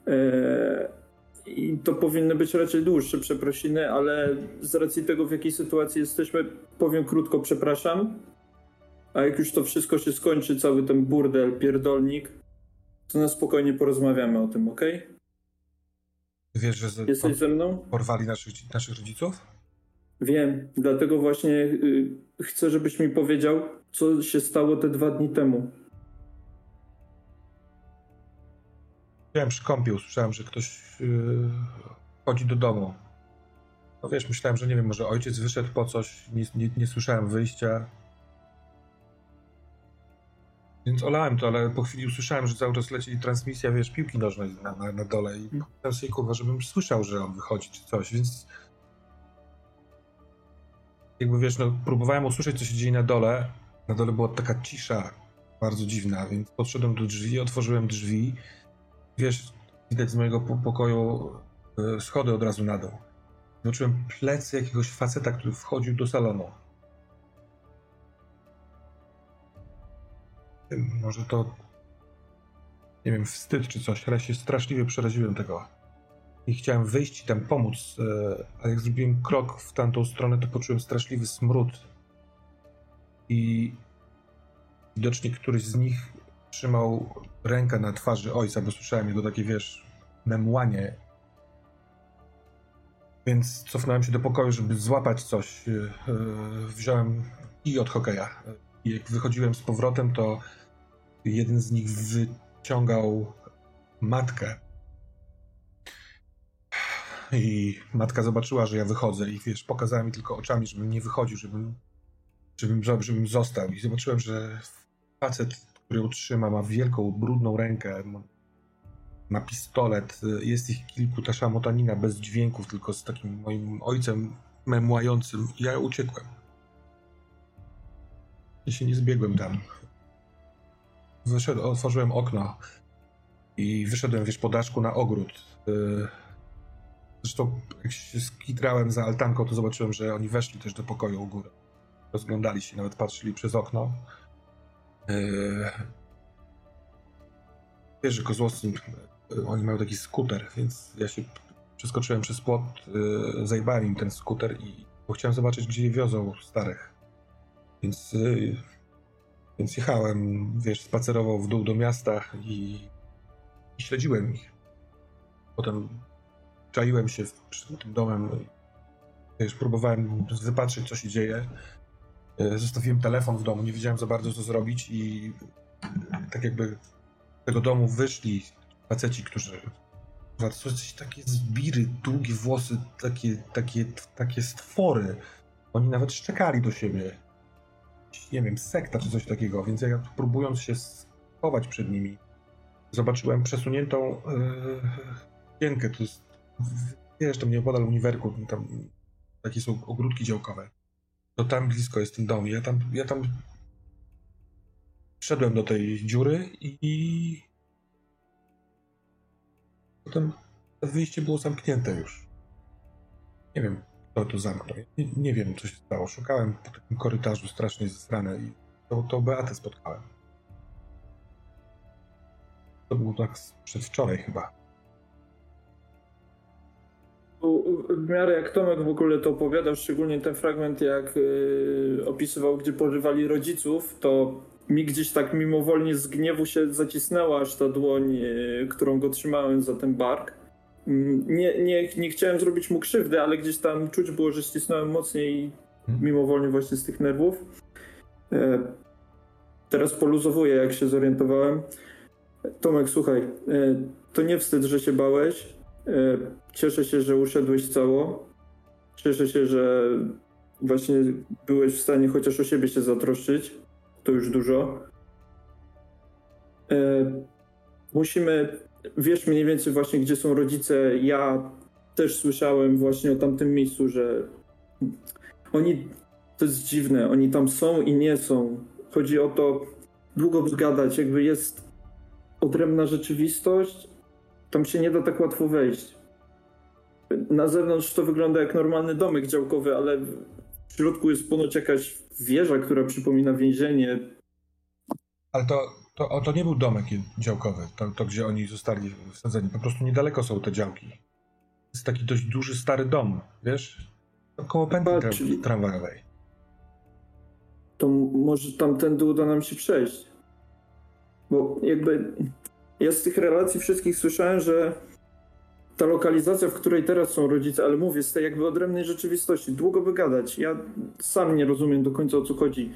E, I to powinny być raczej dłuższe przeprosiny, ale z racji tego, w jakiej sytuacji jesteśmy, powiem krótko: przepraszam. A jak już to wszystko się skończy, cały ten burdel, pierdolnik, to na spokojnie porozmawiamy o tym, ok? Wiesz, że z, Jesteś ze mną? porwali naszych, naszych rodziców? Wiem, dlatego właśnie y, chcę, żebyś mi powiedział, co się stało te dwa dni temu. Byłem przy kąpie, usłyszałem, że ktoś yy, chodzi do domu. No wiesz, myślałem, że nie wiem, może ojciec wyszedł po coś, nie, nie, nie słyszałem wyjścia. Więc olałem to, ale po chwili usłyszałem, że cały czas leci transmisja, wiesz, piłki nożnej na, na, na dole i pomyślałem sobie, kurwa, żebym słyszał, że on wychodzi czy coś, więc jakby wiesz, no próbowałem usłyszeć, co się dzieje na dole. Na dole była taka cisza bardzo dziwna, więc podszedłem do drzwi, otworzyłem drzwi wiesz, widać z mojego po- pokoju e, schody od razu na dół. Zobaczyłem plecy jakiegoś faceta, który wchodził do salonu. Może to nie wiem, wstyd czy coś, ale się straszliwie przeraziłem tego. I chciałem wyjść i tam pomóc, e, ale jak zrobiłem krok w tamtą stronę, to poczułem straszliwy smród. I widocznie któryś z nich trzymał rękę na twarzy ojca, bo słyszałem jego takie, wiesz, memłanie. Więc cofnąłem się do pokoju, żeby złapać coś. E, e, Wziąłem i od hokeja. Jak wychodziłem z powrotem, to jeden z nich wyciągał matkę. I matka zobaczyła, że ja wychodzę i wiesz, pokazała mi tylko oczami, żebym nie wychodził, żebym, żebym, żebym został. I zobaczyłem, że facet, który ją trzyma, ma wielką, brudną rękę, ma, pistolet, jest ich kilku, ta szamotanina bez dźwięków, tylko z takim moim ojcem memłającym. Ja uciekłem. I się nie zbiegłem tam. Wyszedł, otworzyłem okno i wyszedłem, wiesz, po daszku na ogród. Y, Zresztą jak się skitrałem za altanką, to zobaczyłem, że oni weszli też do pokoju u góry. Rozglądali się, nawet patrzyli przez okno. Yy... Wiesz, że Kozłowski, yy, oni mają taki skuter, więc ja się przeskoczyłem przez płot, zajbałem im ten skuter i bo chciałem zobaczyć, gdzie wiozą starych. Więc, yy, więc jechałem, wiesz, spacerował w dół do miasta i, i śledziłem ich. Potem czaiłem się przed tym domem. Wiesz, próbowałem wypatrzeć, co się dzieje. E, zostawiłem telefon w domu, nie wiedziałem za bardzo, co zrobić i tak jakby z tego domu wyszli faceci, którzy coś takie zbiry, długie włosy, takie, takie, takie stwory. Oni nawet szczekali do siebie. Nie wiem, sekta czy coś takiego, więc ja próbując się schować przed nimi, zobaczyłem przesuniętą yy, to jest wiesz, tam uniwerku, tam takie są ogródki działkowe. To tam blisko jest ten dom. Ja tam, ja tam wszedłem do tej dziury i potem wyjście było zamknięte już. Nie wiem, to zamknął. Nie, nie wiem, co się stało. Szukałem po takim korytarzu strasznie zesrane i to, to Beatę spotkałem. To było tak przedwczoraj chyba w miarę jak Tomek w ogóle to opowiadał, szczególnie ten fragment, jak yy, opisywał, gdzie porywali rodziców, to mi gdzieś tak mimowolnie z gniewu się zacisnęła aż ta dłoń, yy, którą go trzymałem za ten bark. Nie, nie, nie chciałem zrobić mu krzywdy, ale gdzieś tam czuć było, że ścisnąłem mocniej mhm. mimowolnie właśnie z tych nerwów. Y, teraz poluzowuję, jak się zorientowałem. Tomek, słuchaj, y, to nie wstyd, że się bałeś E, cieszę się, że uszedłeś cało. Cieszę się, że właśnie byłeś w stanie chociaż o siebie się zatroszczyć. To już dużo. E, musimy, wiesz mniej więcej właśnie, gdzie są rodzice. Ja też słyszałem właśnie o tamtym miejscu, że oni, to jest dziwne, oni tam są i nie są. Chodzi o to, długo zgadać, jakby jest odrębna rzeczywistość, tam się nie da tak łatwo wejść. Na zewnątrz to wygląda jak normalny domek działkowy, ale w środku jest ponoć jakaś wieża, która przypomina więzienie. Ale to, to, to nie był domek działkowy, to, to gdzie oni zostali wsadzeni. Po prostu niedaleko są te działki. Jest taki dość duży, stary dom, wiesz? Koło pętli tra czyli... tramwajowej. To może tamtędy uda nam się przejść. Bo jakby ja z tych relacji wszystkich słyszałem, że ta lokalizacja, w której teraz są rodzice, ale mówię, z tej jakby odrębnej rzeczywistości, długo by gadać. Ja sam nie rozumiem do końca o co chodzi.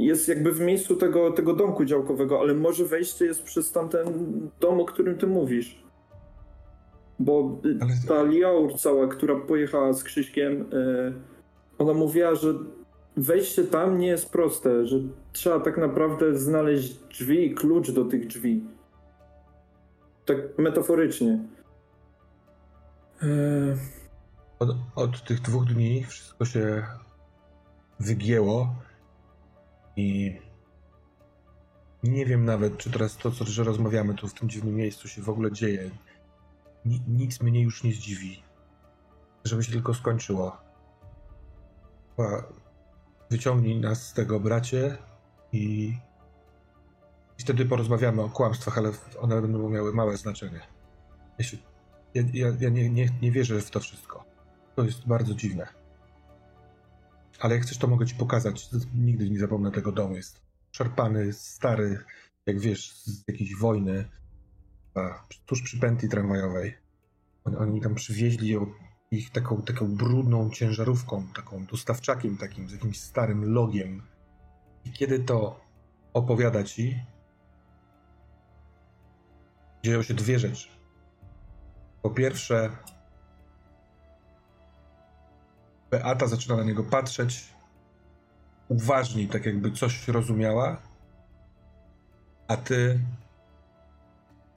E, jest jakby w miejscu tego, tego domku działkowego, ale może wejście jest przez tamten dom, o którym ty mówisz. Bo ta Liaur cała, która pojechała z Krzyśkiem, e, ona mówiła, że wejście tam nie jest proste, że trzeba tak naprawdę znaleźć drzwi i klucz do tych drzwi. Tak metaforycznie. Eee... Od, od tych dwóch dni wszystko się wygięło i nie wiem nawet, czy teraz to, co że rozmawiamy tu w tym dziwnym miejscu się w ogóle dzieje. Ni nic mnie już nie zdziwi. Żeby się tylko skończyło. Chyba Wyciągnij nas z tego, bracie, i I wtedy porozmawiamy o kłamstwach, ale one będą miały małe znaczenie. Ja, ja, ja nie, nie, nie wierzę w to wszystko. To jest bardzo dziwne. Ale jak chcesz, to mogę ci pokazać. Nigdy nie zapomnę tego domu. Jest szarpany, stary, jak wiesz, z jakiejś wojny, a, tuż przy pętli tramwajowej. Oni, tam przywieźli ich taką, taką brudną ciężarówką, taką dostawczakiem takim, z jakimś starym logiem. I kiedy to opowiada ci, dzieją się dwie rzeczy. Po pierwsze, Beata zaczyna na niego patrzeć uważniej, tak jakby coś rozumiała, a ty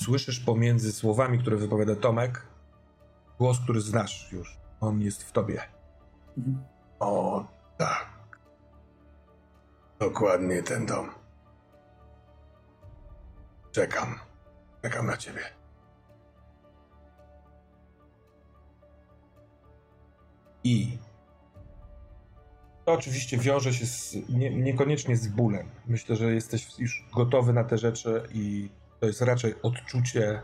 słyszysz pomiędzy słowami, które wypowiada Tomek, głos, który znasz już. On jest w tobie. Mhm. O, tak. Dokładnie ten dom. Czekam. Czekam na ciebie. I to oczywiście wiąże się z, nie, niekoniecznie z bólem. Myślę, że jesteś już gotowy na te rzeczy i to jest raczej odczucie,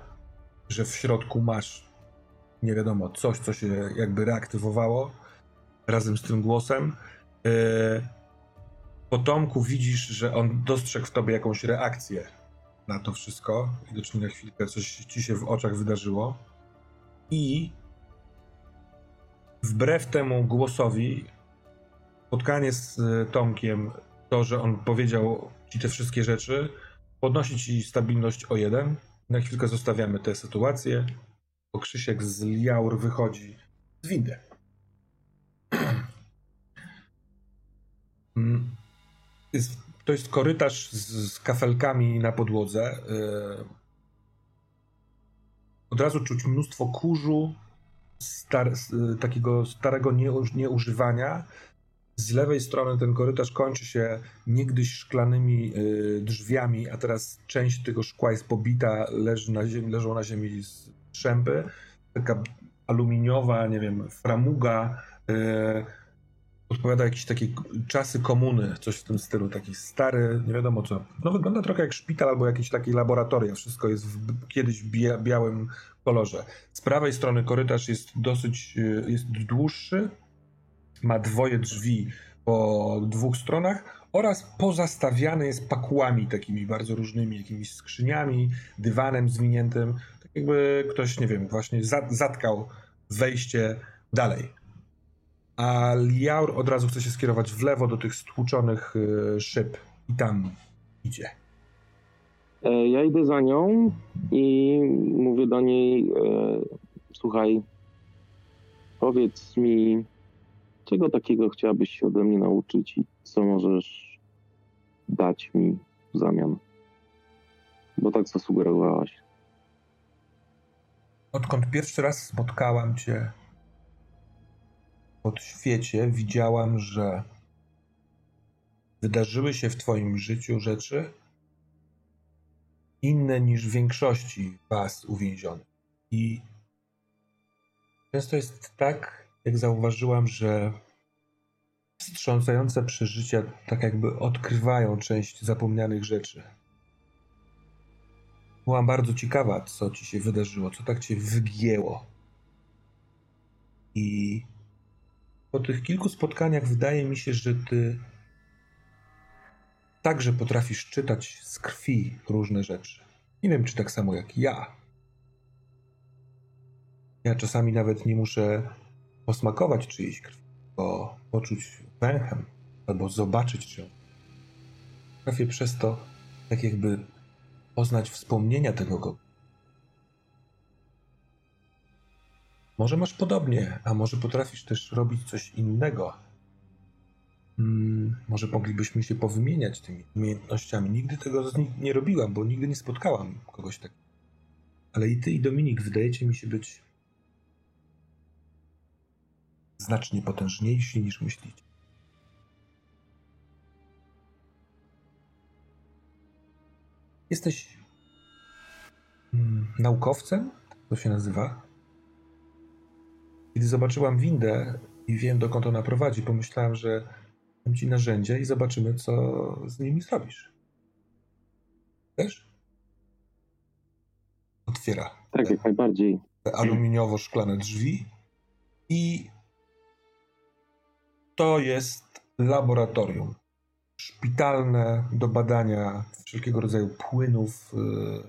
że w środku masz nie wiadomo, coś, co się jakby reaktywowało razem z tym głosem. Yy, po Tomku widzisz, że on dostrzegł w tobie jakąś reakcję na to wszystko. Widocznie na chwilkę coś ci się w oczach wydarzyło. I wbrew temu głosowi, spotkanie z Tomkiem, to, że on powiedział ci te wszystkie rzeczy, podnosi ci stabilność o jeden. Na chwilkę zostawiamy tę sytuację, bo Krzysiek z Liaur wychodzi z windy. Mm. To jest korytarz z, z kafelkami na podłodze. Yy. Od razu czuć mnóstwo kurzu, star, takiego starego nieużywania. Z lewej strony ten korytarz kończy się niegdyś szklanymi y, drzwiami, a teraz część tego szkła jest pobita, leży na ziemi, leżą na ziemi strzępy. Taka aluminiowa, nie wiem, framuga. Y, odpowiada jakieś takie czasy komuny, coś w tym stylu, taki stary, nie wiadomo co. No wygląda trochę jak szpital albo jakieś takie laboratoria. Wszystko jest w kiedyś bia białym kolorze. Z prawej strony korytarz jest dosyć, y, jest dłuższy, ma dwoje drzwi po dwóch stronach oraz pozastawiany jest pakłami takimi bardzo różnymi, jakimiś skrzyniami, dywanem zwiniętym, tak jakby ktoś, nie wiem, właśnie zatkał wejście dalej. A Liaur od razu chce się skierować w lewo do tych stłuczonych y, szyb i tam idzie. E, ja idę za nią i mówię do niej: e, Słuchaj, powiedz mi, czego takiego chciałabyś się ode mnie nauczyć i co możesz dać mi w zamian? Bo tak zasugerowałaś. Odkąd pierwszy raz spotkałam cię pod świecie, widziałam, że wydarzyły się w Twoim życiu rzeczy inne niż w większości Was uwięzionych. I często jest tak, jak zauważyłam, że wstrząsające przeżycia tak jakby odkrywają część zapomnianych rzeczy. Byłam bardzo ciekawa, co ci się wydarzyło, co tak cię wygięło. I po tych kilku spotkaniach wydaje mi się, że ty także potrafisz czytać z krwi różne rzeczy. Nie wiem, czy tak samo jak ja. Ja czasami nawet nie muszę posmakować czyjejś krwi, bo poczuć węchem albo zobaczyć czy Potrafię przez to tak jakby poznać wspomnienia tego go. Może masz podobnie, a może potrafisz też robić coś innego. Hmm, może moglibyśmy się powymieniać tymi umiejętnościami. Nigdy tego nie robiłam, bo nigdy nie spotkałam kogoś takiego. Ale i ty, i Dominik wydajecie mi się być znacznie potężniejsi niż myślicie. Jesteś hmm, naukowcem? To się nazywa? Kiedy zobaczyłam windę i wiem, dokąd ona prowadzi, pomyślałam, że dam ci narzędzia i zobaczymy, co z nimi zrobisz. Też? Otwiera Tak, jak najbardziej. te aluminiowo-szklane drzwi i to jest laboratorium szpitalne do badania wszelkiego rodzaju płynów. yy,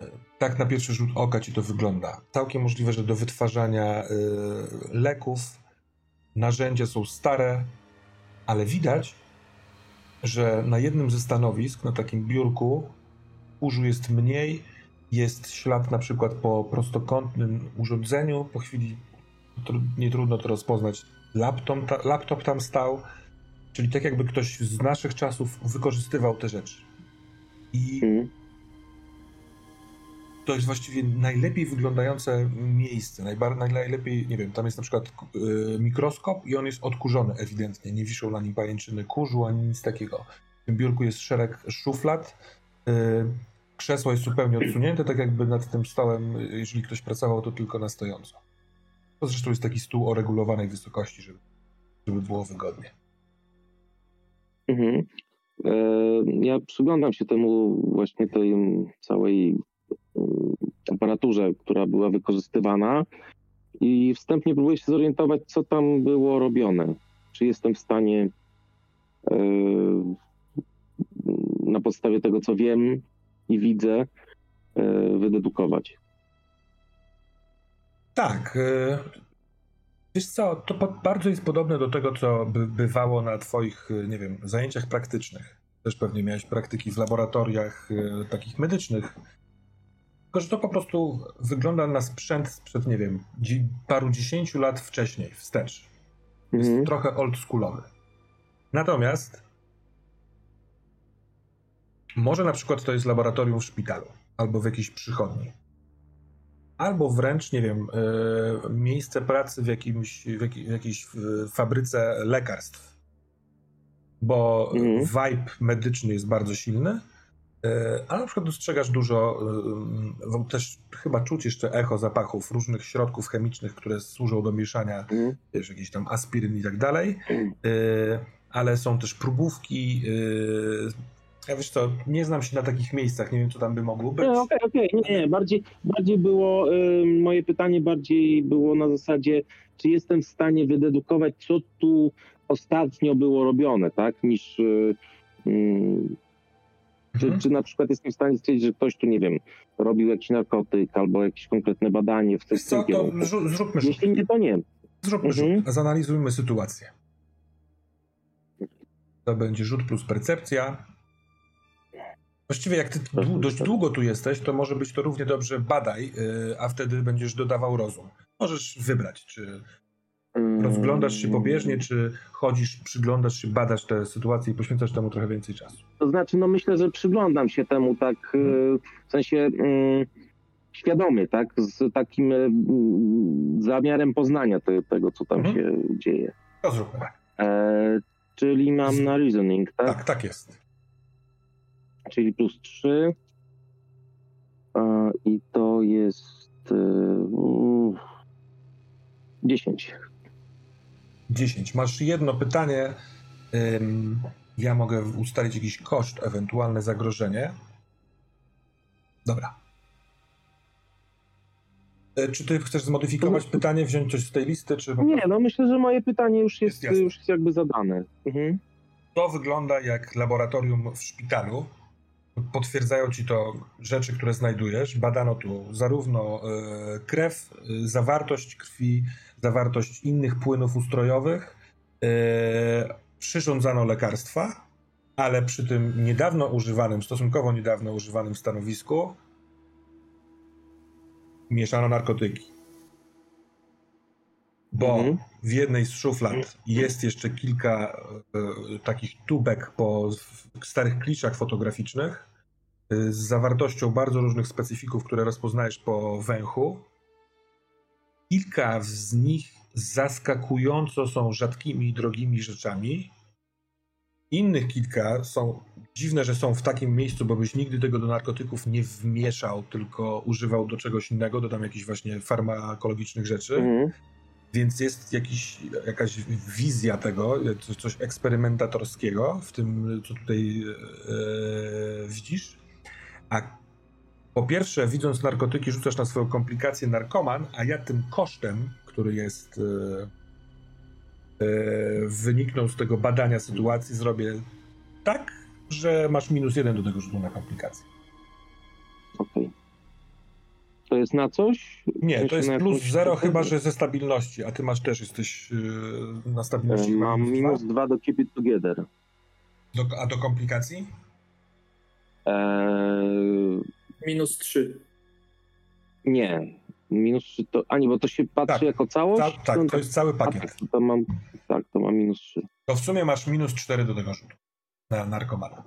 yy, Tak na pierwszy rzut oka ci to wygląda. Całkiem możliwe, że do wytwarzania yy, leków narzędzia są stare, ale widać, że na jednym ze stanowisk, na takim biurku, kurzu jest mniej, jest ślad na przykład po prostokątnym urządzeniu. Po chwili nie trudno to rozpoznać. Laptop, ta, laptop tam stał, czyli tak jakby ktoś z naszych czasów wykorzystywał te rzeczy. I Mhm. to jest właściwie najlepiej wyglądające miejsce. Najbar- naj- najlepiej, nie wiem, tam jest na przykład y, mikroskop i on jest odkurzony ewidentnie. Nie wiszą na nim pajęczyny kurzu ani nic takiego. W tym biurku jest szereg szuflad. Y, krzesło jest zupełnie odsunięte, tak jakby nad tym stołem, y, jeżeli ktoś pracował, to tylko na stojąco. To zresztą jest taki stół o regulowanej wysokości, żeby, żeby było wygodnie. Mhm. E, Ja przyglądam się temu właśnie tej całej mm, aparaturze, która była wykorzystywana i wstępnie próbuję się zorientować, co tam było robione. Czy jestem w stanie e, na podstawie tego, co wiem i widzę, e, wydedukować. Tak. y, Wiesz co, to po- bardzo jest podobne do tego, co by bywało na twoich, y, nie wiem, zajęciach praktycznych. Też pewnie miałeś praktyki w laboratoriach y, takich medycznych. Tylko, że to po prostu wygląda na sprzęt sprzed, nie wiem, dzi- paru dziesięciu lat wcześniej, wstecz. Jest Mhm. trochę oldschoolowy. Natomiast może na przykład to jest laboratorium w szpitalu albo w jakiejś przychodni. Albo wręcz, nie wiem, e, miejsce pracy w, jakimś, w, jakiej, w jakiejś fabryce lekarstw. Bo Mhm. vibe medyczny jest bardzo silny, e, a na przykład dostrzegasz dużo, e, w- też chyba czuć jeszcze echo zapachów różnych środków chemicznych, które służą do mieszania Mhm. wiesz, jakiś tam aspiryn i tak dalej, y, ale są też próbówki. Y, Ja wiesz co, nie znam się na takich miejscach, nie wiem co tam by mogło być. Okej, okej, nie, nie, bardziej, bardziej było, y, moje pytanie bardziej było na zasadzie, czy jestem w stanie wydedukować, co tu ostatnio było robione, tak, niż, y, mm, czy, Mhm. czy na przykład jestem w stanie stwierdzić, że ktoś tu, nie wiem, robił jakiś narkotyk albo jakieś konkretne badanie w tym co, to zróbmy rzut. Jeśli nie, to nie. Zróbmy Mhm. rzut. Zanalizujmy sytuację. To będzie rzut plus percepcja. Właściwie jak ty dłu- dość długo tu jesteś, to może być to równie dobrze badaj, y, a wtedy będziesz dodawał rozum. Możesz wybrać, czy rozglądasz się pobieżnie, czy chodzisz, przyglądasz się, badasz te sytuacje i poświęcasz temu trochę więcej czasu. To znaczy, no myślę, że przyglądam się temu tak, e, w sensie mm, świadomie, tak, z takim mm, zamiarem poznania te, tego, co tam Mhm. się dzieje. To zróbmy. E, czyli mam na reasoning, tak? Tak, tak jest. Czyli plus 3. E, I to jest e, mm, 10. 10. Masz jedno pytanie. Ja mogę ustalić jakiś koszt, ewentualne zagrożenie. Dobra. E, Czy ty chcesz zmodyfikować pytanie, wziąć coś z tej listy, czy Nie, no myślę, że moje pytanie już jest, Jest już jest jakby zadane. Mhm. to wygląda jak laboratorium w szpitalu? Potwierdzają ci to rzeczy, które znajdujesz. Badano tu zarówno e, krew, e, zawartość krwi, zawartość innych płynów ustrojowych. E, przyrządzano lekarstwa, ale przy tym niedawno używanym, stosunkowo niedawno używanym stanowisku mieszano narkotyki. Bo Mhm. w jednej z szuflad jest jeszcze kilka e, takich tubek po starych kliszach fotograficznych e, z zawartością bardzo różnych specyfików, które rozpoznajesz po węchu. Kilka z nich zaskakująco są rzadkimi i drogimi rzeczami. Innych kilka są dziwne, że są w takim miejscu, bo byś nigdy tego do narkotyków nie wmieszał, tylko używał do czegoś innego, do tam jakichś właśnie farmakologicznych rzeczy. Mhm. Więc jest jakiś, jakaś wizja tego, coś, coś eksperymentatorskiego w tym, co tutaj e, widzisz. A po pierwsze, widząc narkotyki, rzucasz na swoją komplikację narkoman, a ja tym kosztem, który jest e, e, wyniknął z tego badania sytuacji, zrobię tak, że masz minus jeden do tego rzutu na komplikację. Okej. To jest na coś? Nie, to jest plus jakąś- zero, chyba że ze stabilności, a ty masz też, jesteś yy, na stabilności. Chyba Mam dwa? minus dwa do keep it together. Do, a do komplikacji? Eee, Minus 3. nie. Minus trzy to. A nie, bo to się patrzy Tak. jako całość? Ta, tak, No to jest cały a, pakiet. tak, to mam, tak, to mam minus trzy. To w sumie masz minus cztery do tego rzutu na narkomana.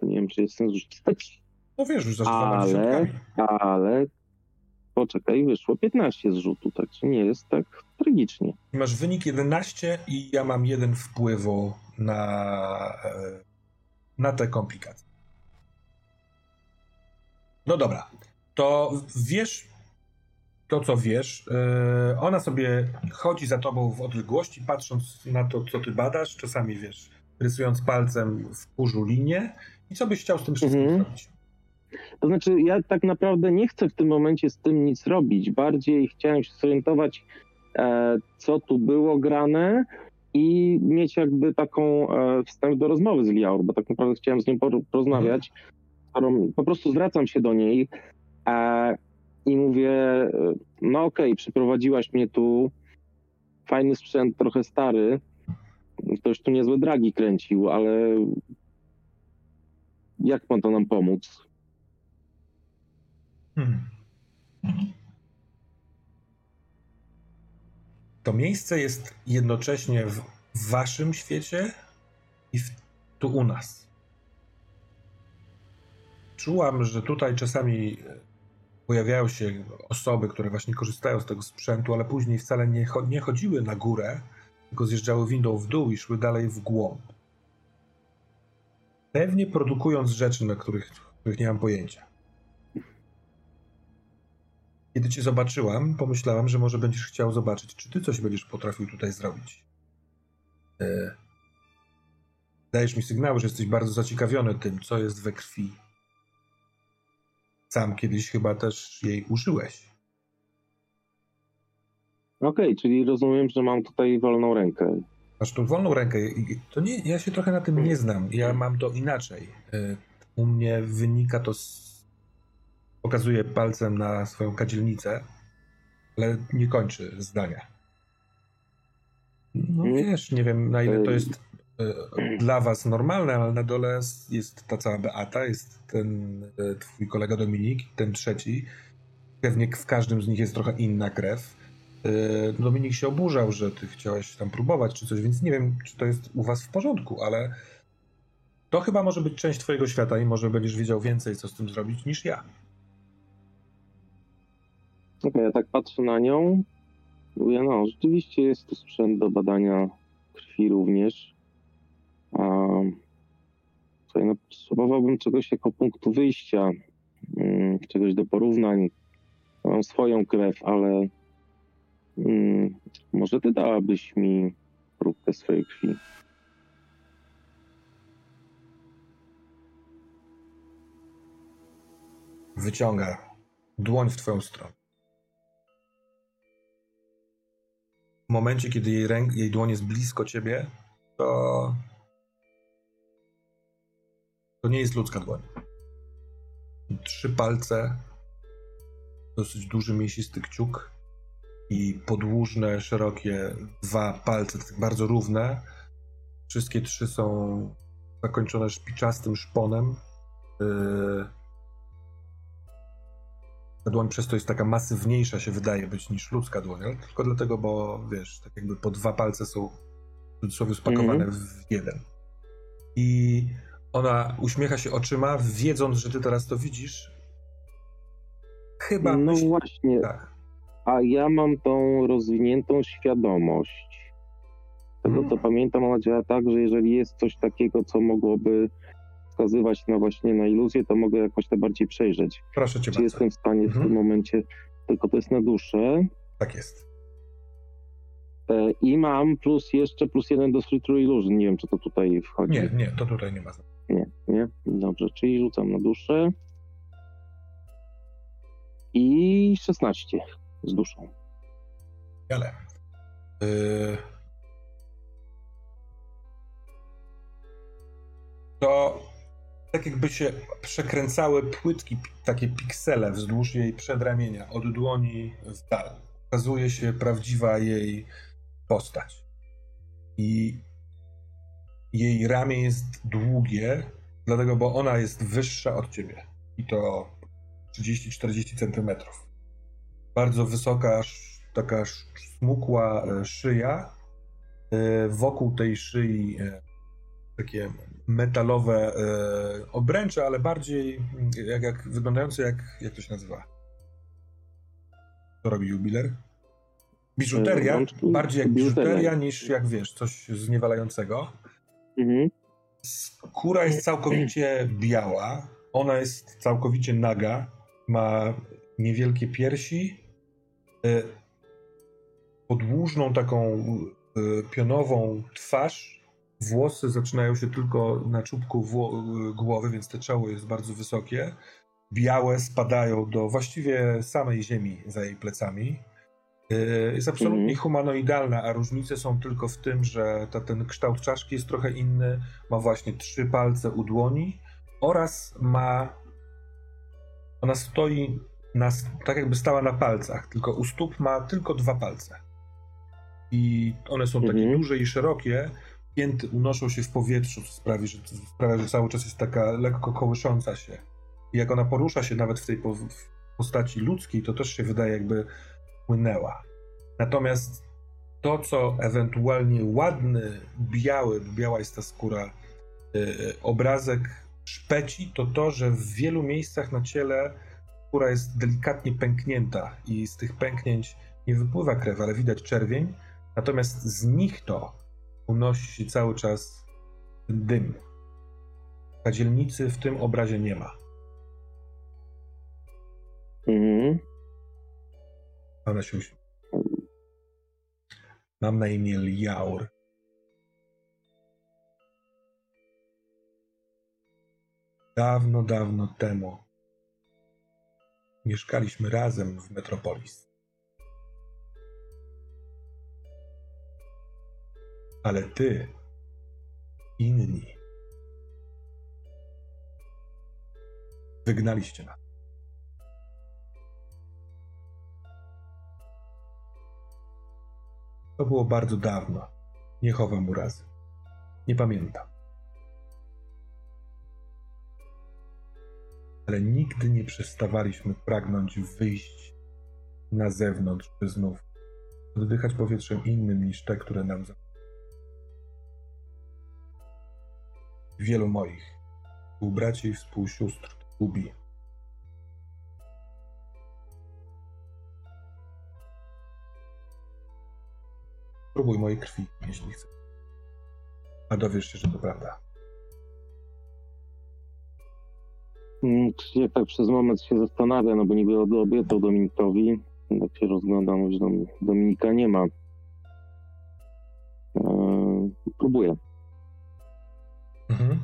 To nie wiem, czy jest sens rzucać. No wiesz, dwoma Ale- dziesiątkami. Ale poczekaj, wyszło 15 z rzutu, także nie jest tak tragicznie. Masz wynik 11 i ja mam jeden wpływu na, e, na te komplikacje. No dobra, to wiesz to, co wiesz. E, Ona sobie chodzi za tobą w odległości, patrząc na to, co ty badasz, czasami wiesz, rysując palcem w kurzu linię. I co byś chciał z tym wszystkim Mhm. zrobić? To znaczy, ja tak naprawdę nie chcę w tym momencie z tym nic robić. Bardziej chciałem się zorientować, e, co tu było grane i mieć jakby taką e, wstęp do rozmowy z Liaur, bo tak naprawdę chciałem z nią por- porozmawiać. Po prostu zwracam się do niej e, i mówię, no okej, przyprowadziłaś mnie tu, fajny sprzęt, trochę stary, ktoś tu niezłe dragi kręcił, ale jak ma to nam pomóc? Hmm. To miejsce jest jednocześnie w waszym świecie i w, tu u nas. Czułam, że tutaj czasami e, pojawiają się osoby, które właśnie korzystają z tego sprzętu, ale później wcale nie, nie chodziły na górę, tylko zjeżdżały windą w dół i szły dalej w głąb. Pewnie produkując rzeczy, na których, których nie mam pojęcia. Kiedy cię zobaczyłam, pomyślałam, że może będziesz chciał zobaczyć, czy ty coś będziesz potrafił tutaj zrobić. E, Dajesz mi sygnały, że jesteś bardzo zaciekawiony tym, co jest we krwi. Sam kiedyś chyba też jej użyłeś. Okej, czyli rozumiem, że mam tutaj wolną rękę. Masz tą wolną rękę. To nie, ja się trochę na tym nie znam. Ja mam to inaczej. E, U mnie wynika to z... Pokazuję palcem na swoją kadzielnicę, ale nie kończy zdania. No Mm. wiesz, nie wiem na ile to jest e, dla was normalne, ale na dole jest- jest ta cała Beata, jest ten e, twój kolega Dominik, ten trzeci. Pewnie w każdym z nich jest trochę inna krew. E, Dominik się oburzał, że ty chciałeś tam próbować czy coś, więc nie wiem, czy to jest u was w porządku, ale to chyba może być część twojego świata i może będziesz wiedział więcej, co z tym zrobić, niż ja. Okej, ja tak patrzę na nią. Mówię, no, rzeczywiście jest to sprzęt do badania krwi również. A, no, potrzebowałbym czegoś jako punktu wyjścia, mm, czegoś do porównań. Mam swoją krew, ale mm, może ty dałabyś mi próbkę swojej krwi. Wyciąga dłoń w twoją stronę. W momencie, kiedy jej, ręk, jej dłoń jest blisko ciebie, to. To nie jest ludzka dłoń. Trzy palce, dosyć duży, mięsisty kciuk i podłużne, szerokie dwa palce, tak bardzo równe. Wszystkie trzy są zakończone szpiczastym szponem. Yy, ta dłoń przez to jest taka masywniejsza, się wydaje być niż ludzka dłoń, ale tylko dlatego, bo wiesz, tak jakby po dwa palce są w cudzysłowie spakowane Mhm. w jeden. I ona uśmiecha się oczyma, wiedząc, że ty teraz to widzisz. Chyba No myśli... właśnie, Tak. a ja mam tą rozwiniętą świadomość. Z Tego Mm. co pamiętam, ona działa tak, że jeżeli jest coś takiego, co mogłoby wskazywać na właśnie na iluzję, to mogę jakoś to bardziej przejrzeć. Proszę cię Czy bardzo. jestem w stanie w Mhm. tym momencie, tylko to jest na duszę. Tak jest. E, I mam plus jeszcze plus jeden do Street True Illusion. Nie wiem, czy to tutaj wchodzi. Nie, nie, to tutaj nie ma. Nie, nie? Dobrze, czyli rzucam na duszę. I 16 z duszą. Ale. Yy... To tak jakby się przekręcały płytki, takie piksele wzdłuż jej przedramienia, od dłoni w dal. Okazuje się prawdziwa jej postać. I jej ramię jest długie, dlatego, bo ona jest wyższa od ciebie. I to 30-40 centymetrów. Bardzo wysoka, taka smukła e, szyja. E, Wokół tej szyi e, takie metalowe e, obręcze, ale bardziej mm, jak, jak wyglądające jak, jak to się nazywa? Co robi jubiler? Biżuteria, E, rączki. bardziej jak Biżuteria. niż jak wiesz, coś zniewalającego. Mhm. Skóra jest całkowicie biała, ona jest całkowicie naga, ma niewielkie piersi, e, podłużną taką e, pionową twarz, włosy zaczynają się tylko na czubku głowy, więc to czoło jest bardzo wysokie. Białe spadają do właściwie samej ziemi za jej plecami. E, Jest absolutnie Mhm. humanoidalna, a różnice są tylko w tym, że ta, ten kształt czaszki jest trochę inny. Ma właśnie trzy palce u dłoni oraz ma. Ona stoi na, tak, jakby stała na palcach, tylko u stóp ma tylko dwa palce. I one są takie Mhm. duże i szerokie. Pięty unoszą się w powietrzu, co sprawi, że, sprawia, że cały czas jest taka lekko kołysząca się. I jak ona porusza się nawet w tej po, w postaci ludzkiej, to też się wydaje, jakby płynęła. Natomiast to, co ewentualnie ładny, biały, biała jest ta skóra, yy, obrazek szpeci, to to, że w wielu miejscach na ciele skóra jest delikatnie pęknięta i z tych pęknięć nie wypływa krew, ale widać czerwień. Natomiast z nich to unosi się cały czas dym. Kadzielnicy w tym obrazie nie ma. Mhm. Ona się uśmiecha. Mam na imię Liaur. Dawno, dawno temu mieszkaliśmy razem w Metropolis. Ale ty, inni, wygnaliście nas. To było bardzo dawno. Nie chowam urazy. Nie pamiętam. Ale nigdy nie przestawaliśmy pragnąć wyjść na zewnątrz, by znów oddychać powietrzem innym niż te, które nam za... Wielu moich współbraci i współsióstr gubi. Próbuj mojej krwi, jeśli chcesz. A dowiesz się, że to prawda. Mm, Krzysiek tak przez moment się zastanawia, no bo niby obiecał Dominikowi. Jak się rozglądam, że Dom- Dominika nie ma. Eee, próbuję. Mhm.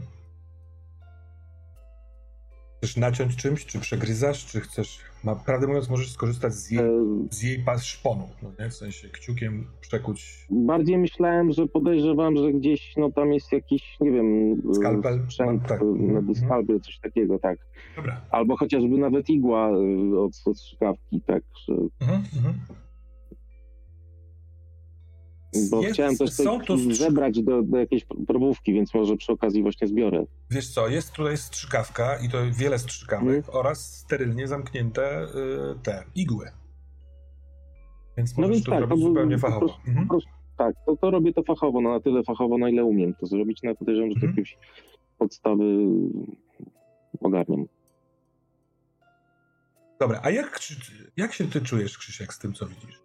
Chcesz naciąć czymś, czy przegryzasz, czy chcesz... Ma, prawdę mówiąc, możesz skorzystać z jej, Eee, z jej pas szponu, no nie? W sensie kciukiem przekuć bardziej myślałem, że podejrzewam, że gdzieś no tam jest jakiś, nie wiem, e, Skalpel? sprzęt, No, tak. e, Mhm. medyskalpel, coś takiego, tak. Dobra. Albo chociażby nawet igła e, od, od strzykawki, tak, że, Mhm, mhm. Bo Jest- chciałem też są tu strzy- zebrać do, do jakiejś probówki, więc może przy okazji właśnie zbiorę. Wiesz co, jest tutaj strzykawka i to wiele strzykawek Mhm. oraz sterylnie zamknięte y, te igły. Więc No możesz więc to tak, zrobić to zupełnie fachowo. Mhm. Tak, to, to robię to fachowo, no na tyle fachowo, na ile umiem to zrobić, no podejrzewam, że to Mhm. jakieś podstawy ogarniam. Dobra, a jak, jak się ty czujesz, Krzysiek, z tym, co widzisz?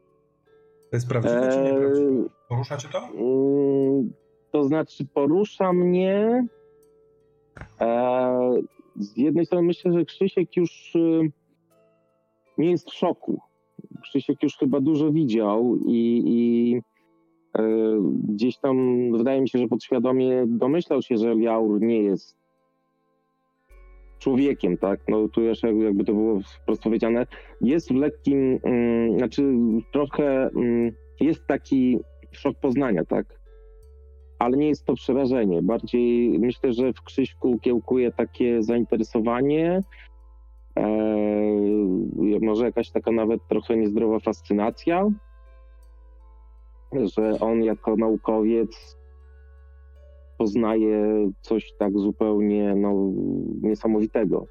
To jest prawdziwe czy Eee, nieprawdziwe? Porusza cię to? Mm, To znaczy porusza mnie. E, z jednej strony myślę, że Krzysiek już y, nie jest w szoku. Krzysiek już chyba dużo widział i, i e, gdzieś tam wydaje mi się, że podświadomie domyślał się, że Liaur nie jest człowiekiem, tak? No tu jeszcze jakby to było wprost powiedziane, jest w lekkim, mm, znaczy trochę mm, jest taki szok poznania, tak? Ale nie jest to przerażenie. Bardziej myślę, że w Krzyśku kiełkuje takie zainteresowanie, e, może jakaś taka nawet trochę niezdrowa fascynacja, że on jako naukowiec poznaje coś tak zupełnie no, niesamowitego.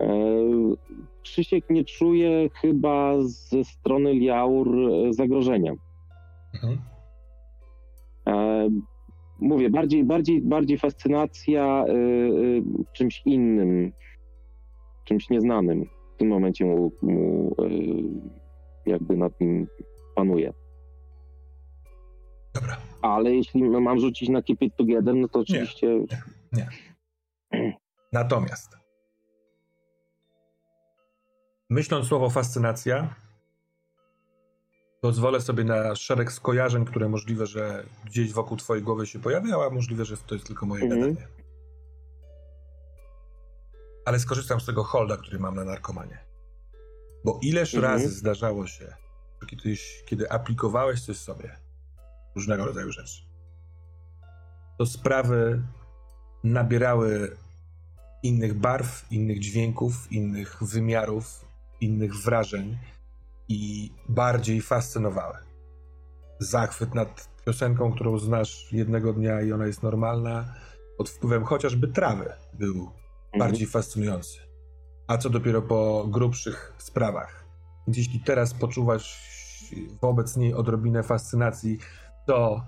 E, Krzysiek nie czuje chyba ze strony Liaur zagrożenia. Mhm. E, mówię, bardziej, bardziej, bardziej fascynacja czymś innym, czymś nieznanym. W tym momencie mu, mu jakby nad nim panuje. Dobra. Ale jeśli mam rzucić na Keep It Together, no to oczywiście... Nie, nie. Natomiast myśląc słowo fascynacja, pozwolę sobie na szereg skojarzeń, które możliwe, że gdzieś wokół twojej głowy się pojawiają, a możliwe, że to jest tylko moje mm gadanie. Ale skorzystam z tego holda, który mam na narkomanie. Bo ileż mm razy zdarzało się, kiedyś, kiedy aplikowałeś coś sobie, różnego rodzaju rzeczy, to sprawy nabierały innych barw, innych dźwięków, innych wymiarów, innych wrażeń i bardziej fascynowały. Zachwyt nad piosenką, którą znasz jednego dnia i ona jest normalna, pod wpływem chociażby trawy był mhm. bardziej fascynujący. A co dopiero po grubszych sprawach. Więc jeśli teraz poczuwasz wobec niej odrobinę fascynacji, to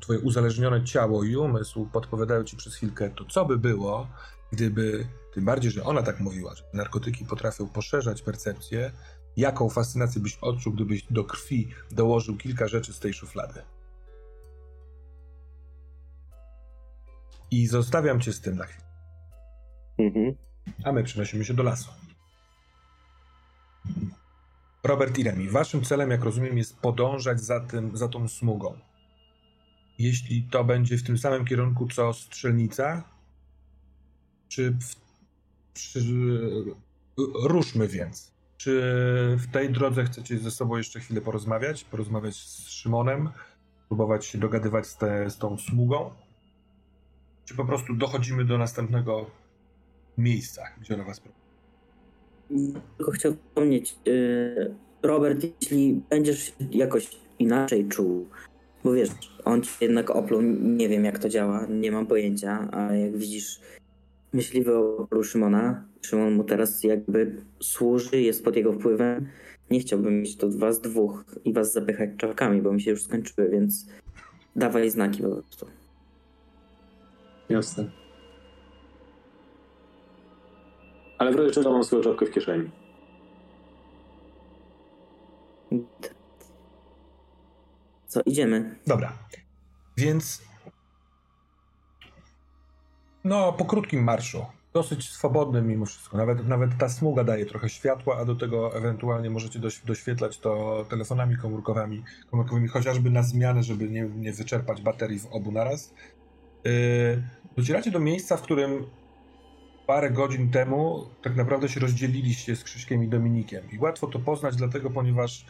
twoje uzależnione ciało i umysł podpowiadają ci przez chwilkę to, co by było, gdyby, tym bardziej, że ona tak mówiła, że narkotyki potrafią poszerzać percepcję, Jaką fascynację byś odczuł, gdybyś do krwi dołożył kilka rzeczy z tej szuflady? I zostawiam cię z tym na chwilę. Mhm. A my przenosimy się do lasu. Robert i Remi, waszym celem, jak rozumiem, jest podążać za, tym, za tą smugą. Jeśli to będzie w tym samym kierunku co strzelnica, czy w, przy, ruszmy więc. Czy w tej drodze chcecie ze sobą jeszcze chwilę porozmawiać? Porozmawiać z Szymonem? Próbować się dogadywać z, te, z tą smugą? Czy po prostu dochodzimy do następnego miejsca, gdzie ona was prowadzi? Tylko chciałbym wspomnieć, y, Robert, jeśli będziesz jakoś inaczej czuł, bo wiesz, on ci jednak opluł, nie wiem jak to działa, nie mam pojęcia, ale jak widzisz myśliwy opluł Szymona, Szymon mu teraz jakby służy, jest pod jego wpływem. Nie chciałbym mieć to was dwóch i was zapychać czapkami, bo mi się już skończyły, więc dawaj znaki po prostu. Jasne. Ale w razie czego mam swoją czapkę w kieszeni. Co, idziemy? Dobra. Więc no, po krótkim marszu dosyć swobodny mimo wszystko. Nawet, nawet ta smuga daje trochę światła, a do tego ewentualnie możecie doś, doświetlać to telefonami komórkowymi, komórkowymi, chociażby na zmianę, żeby nie, nie wyczerpać baterii w obu naraz. Yy, docieracie do miejsca, w którym parę godzin temu tak naprawdę się rozdzieliliście z Krzyśkiem i Dominikiem. I łatwo to poznać, dlatego ponieważ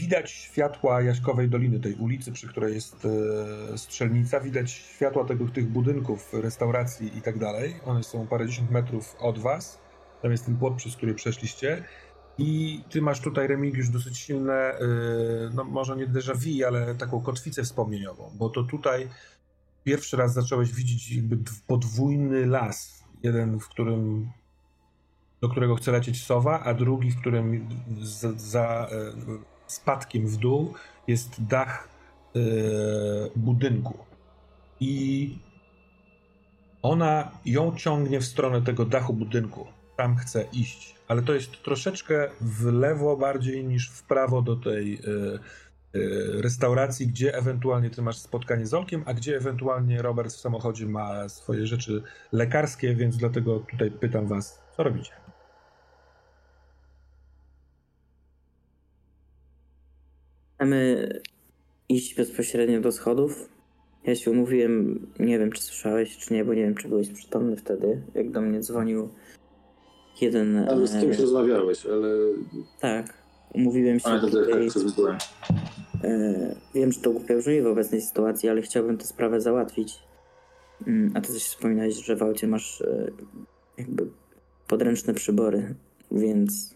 Widać światła Jaśkowej Doliny, tej ulicy, przy której jest e, strzelnica. Widać światła tego, tych budynków, restauracji i tak dalej. One są parędziesiąt metrów od was. Tam jest ten płot, przez który przeszliście. I ty masz tutaj, Remigiusz, dosyć silne, e, no może nie déjà vu, ale taką kotwicę wspomnieniową, bo to tutaj pierwszy raz zacząłeś widzieć jakby podwójny las. Jeden, w którym do którego chce lecieć sowa, a drugi, w którym za, za e, spadkiem w dół jest dach e, budynku. I ona ją ciągnie w stronę tego dachu budynku. Tam chce iść, ale to jest troszeczkę w lewo bardziej niż w prawo do tej e, restauracji, gdzie ewentualnie ty masz spotkanie z Olkiem, a gdzie ewentualnie Robert w samochodzie ma swoje rzeczy lekarskie, więc dlatego tutaj pytam was, co robicie? mamy iść bezpośrednio do schodów. Ja się umówiłem, nie wiem czy słyszałeś, czy nie, bo nie wiem czy byłeś przytomny wtedy, jak do mnie dzwonił jeden... Ale z kimś e, rozmawiałeś, ale... Tak, umówiłem się Ale to tutaj, tak e, Wiem, że to głupio brzmi w obecnej sytuacji, ale chciałbym tę sprawę załatwić. Mm, A ty też wspominałeś, że w aucie masz e, jakby podręczne przybory, więc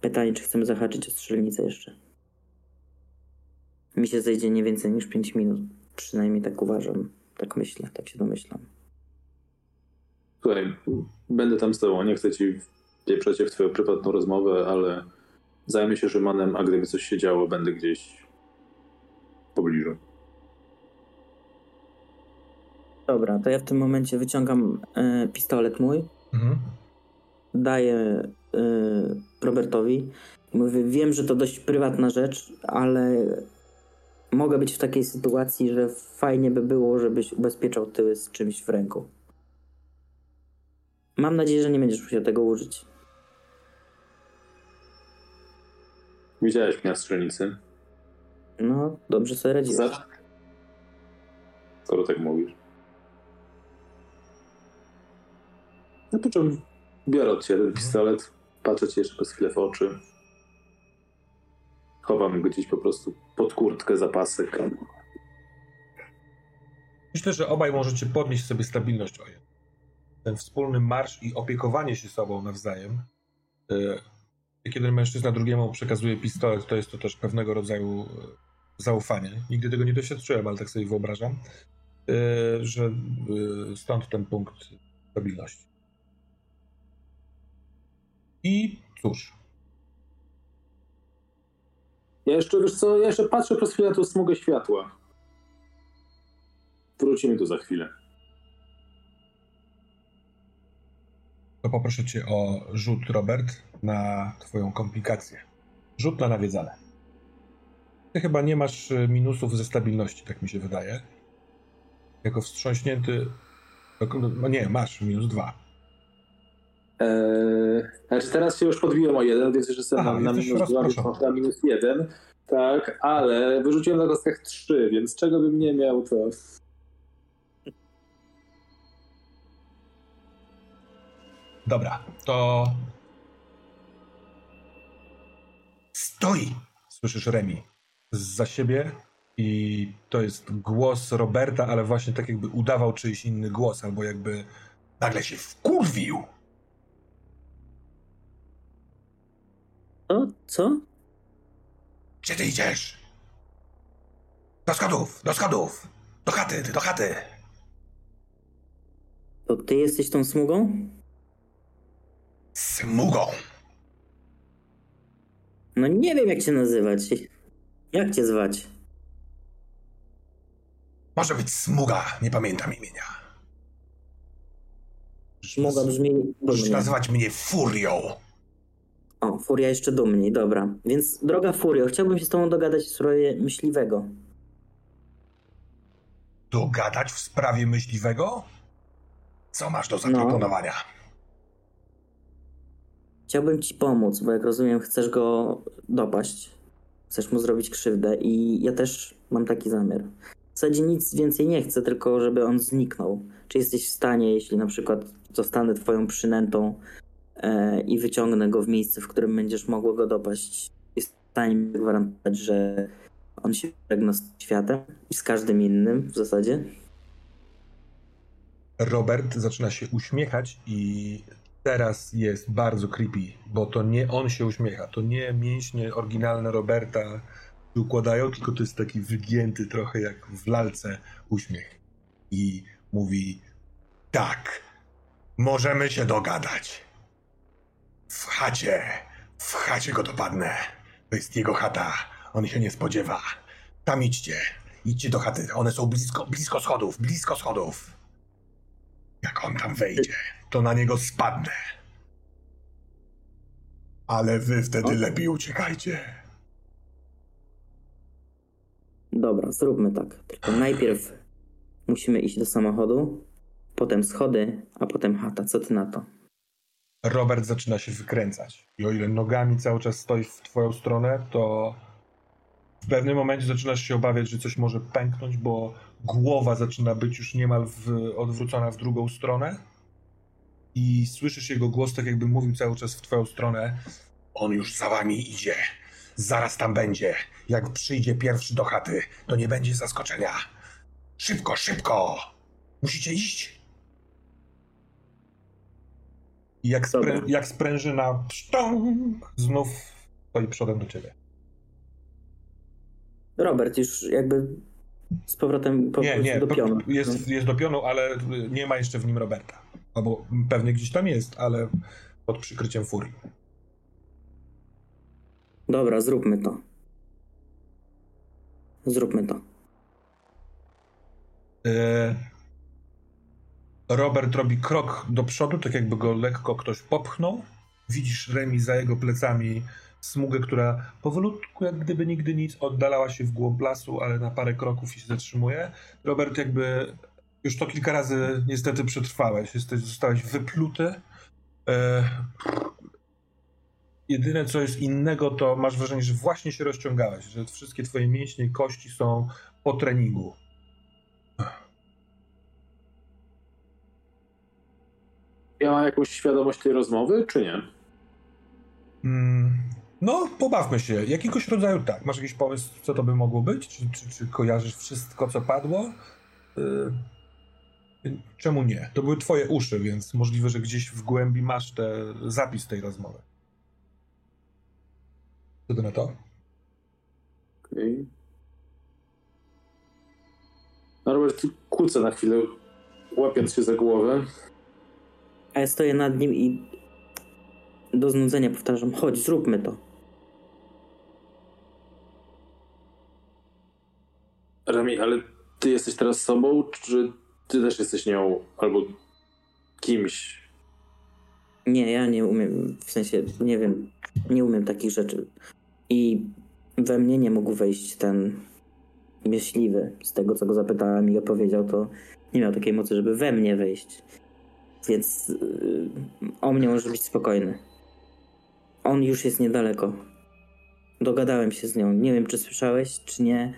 pytanie, czy chcemy zahaczyć o strzelnicę jeszcze. Mi się zejdzie nie więcej niż 5 minut. Przynajmniej tak uważam. Tak myślę, tak się domyślam. Słuchaj, będę tam z tobą, nie chcę ci pieprzeć w twoją prywatną rozmowę, ale zajmę się Szymanem, a gdyby coś się działo, będę gdzieś w pobliżu. Dobra, to ja w tym momencie wyciągam e, pistolet mój, Mhm. daję e, Robertowi. Mówię, wiem, że to dość prywatna rzecz, ale mogę być w takiej sytuacji, że fajnie by było, żebyś ubezpieczał tyły z czymś w ręku. Mam nadzieję, że nie będziesz musiał tego użyć. Widziałeś mnie na strzelnicy? No, dobrze sobie radziłeś. Za... Skoro tak mówisz. No po czym biorę od ciebie ten pistolet, patrzę ci jeszcze przez chwilę w oczy. Chowam go gdzieś po prostu pod kurtkę, zapasek. Myślę, że obaj możecie podnieść sobie stabilność oje. Ten wspólny marsz i opiekowanie się sobą nawzajem. Kiedy mężczyzna drugiemu przekazuje pistolet, to jest to też pewnego rodzaju y, zaufanie. Nigdy tego nie doświadczyłem, ale tak sobie wyobrażam, y, że y, stąd ten punkt stabilności. I cóż, Ja jeszcze, wiesz co, ja jeszcze patrzę przez chwilę na tą smugę światła. Wrócimy tu za chwilę. to poproszę cię o rzut, Robert, na twoją komplikację. Rzut na nawiedzane. Ty chyba nie masz y, minusów ze stabilności, tak mi się wydaje. Jako wstrząśnięty... No nie, masz minus dwa. Eee, znaczy teraz się już podbiłem o jeden, więc już jestem Aha, na, na minus dwa, więc na minus jeden. Tak, ale wyrzuciłem na kostkach trzy, więc czego bym nie miał, to... Dobra, to... Stoi! Słyszysz Remi za siebie i to jest głos Roberta, ale właśnie tak jakby udawał czyjś inny głos, albo jakby nagle się wkurwił. O, co? Gdzie ty idziesz? Do schodów, do schodów! Do chaty, do chaty! To ty jesteś tą smugą? Smugą! No nie wiem, jak cię nazywać. Jak cię zwać? Może być smuga, nie pamiętam imienia. Smuga brzmi Możesz nazywać mnie Furią. O, Furia jeszcze dumniej, dobra. Więc, droga Furio, chciałbym się z tobą dogadać w sprawie myśliwego. Dogadać w sprawie myśliwego? Co masz do zaproponowania? Chciałbym ci pomóc, bo jak rozumiem, chcesz go dopaść. Chcesz mu zrobić krzywdę i ja też mam taki zamiar. W zasadzie nic więcej nie chcę, tylko żeby on zniknął. Czy jesteś w stanie, jeśli na przykład zostanę twoją przynętą e, i wyciągnę go w miejsce, w którym będziesz mogła go dopaść, jest w stanie gwarantować, że on się żegna z światem i z każdym innym w zasadzie? Robert zaczyna się uśmiechać i teraz jest bardzo creepy, bo to nie on się uśmiecha, to nie mięśnie oryginalne Roberta układają, tylko to jest taki wygięty trochę jak w lalce uśmiech. I mówi tak, możemy się dogadać. W chacie, w chacie go dopadnę. To jest jego chata, on się nie spodziewa. Tam idźcie, idźcie do chaty, one są blisko, blisko schodów, blisko schodów. Jak on tam wejdzie, to na niego spadnę. Ale wy wtedy O. lepiej uciekajcie. Dobra, zróbmy tak. Tylko najpierw musimy iść do samochodu, potem schody, a potem chata. Co ty na to? Robert zaczyna się wykręcać. I o ile nogami cały czas stoi w twoją stronę, to W pewnym momencie zaczynasz się obawiać, że coś może pęknąć, bo głowa zaczyna być już niemal w, odwrócona w drugą stronę. I słyszysz jego głos, tak jakby mówił cały czas w twoją stronę. On już za wami idzie. Zaraz tam będzie. Jak przyjdzie pierwszy do chaty, to nie będzie zaskoczenia. Szybko, szybko! Musicie iść. I jak, sprę, jak sprężyna pszcząk, znów stoi przodem do ciebie. Robert już jakby z powrotem po, Nie, nie, do pionu. jest, jest do pionu, ale nie ma jeszcze w nim Roberta. Albo pewnie gdzieś tam jest, ale pod przykryciem furii. Dobra, zróbmy to. Zróbmy to. E, Robert robi krok do przodu, tak jakby go lekko ktoś popchnął. Widzisz Remi za jego plecami smugę, która powolutku, jak gdyby nigdy nic, oddalała się w głąb lasu, ale na parę kroków i się zatrzymuje. Robert jakby już to kilka razy niestety przetrwałeś. Jesteś, zostałeś wypluty. E, jedyne, co jest innego, to masz wrażenie, że właśnie się rozciągałeś, że wszystkie twoje mięśnie i kości są po treningu. Miała jakąś świadomość tej rozmowy, czy nie? Mm, no, pobawmy się. Jakiegoś rodzaju tak. Masz jakiś pomysł, co to by mogło być? Czy, czy, czy kojarzysz wszystko, co padło? Yy, czemu nie? To były twoje uszy, więc możliwe, że gdzieś w głębi masz te, zapis tej rozmowy. Co ty na to? Okej. Norbert kłócę na chwilę, łapiąc się za głowę. A ja stoję nad nim i do znudzenia powtarzam, chodź, zróbmy to. Rami, ale ty jesteś teraz sobą, czy ty też jesteś nią albo kimś? Nie, ja nie umiem, w sensie, nie wiem, nie umiem takich rzeczy. I we mnie nie mógł wejść ten myśliwy. Z tego, co go zapytałem i opowiedział, to nie miał takiej mocy, żeby we mnie wejść. Więc yy, o mnie może być spokojny. On już jest niedaleko. Dogadałem się z nią. Nie wiem, czy słyszałeś, czy nie.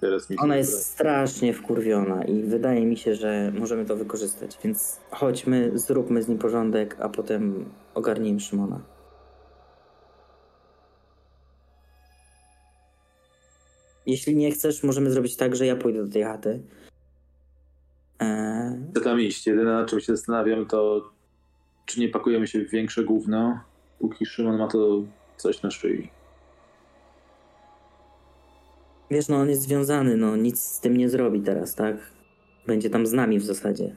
Teraz mi Ona jest strasznie wkurwiona i wydaje mi się, że możemy to wykorzystać. Więc chodźmy, zróbmy z nim porządek, a potem ogarnijmy Szymona. Jeśli nie chcesz, możemy zrobić tak, że ja pójdę do tej chaty. Eee, Chcę tam iść. Jedyne na czym się zastanawiam to, czy nie pakujemy się w większe gówno, póki Szymon ma to coś na szyi. Wiesz, no on jest związany, no nic z tym nie zrobi teraz, tak? Będzie tam z nami w zasadzie.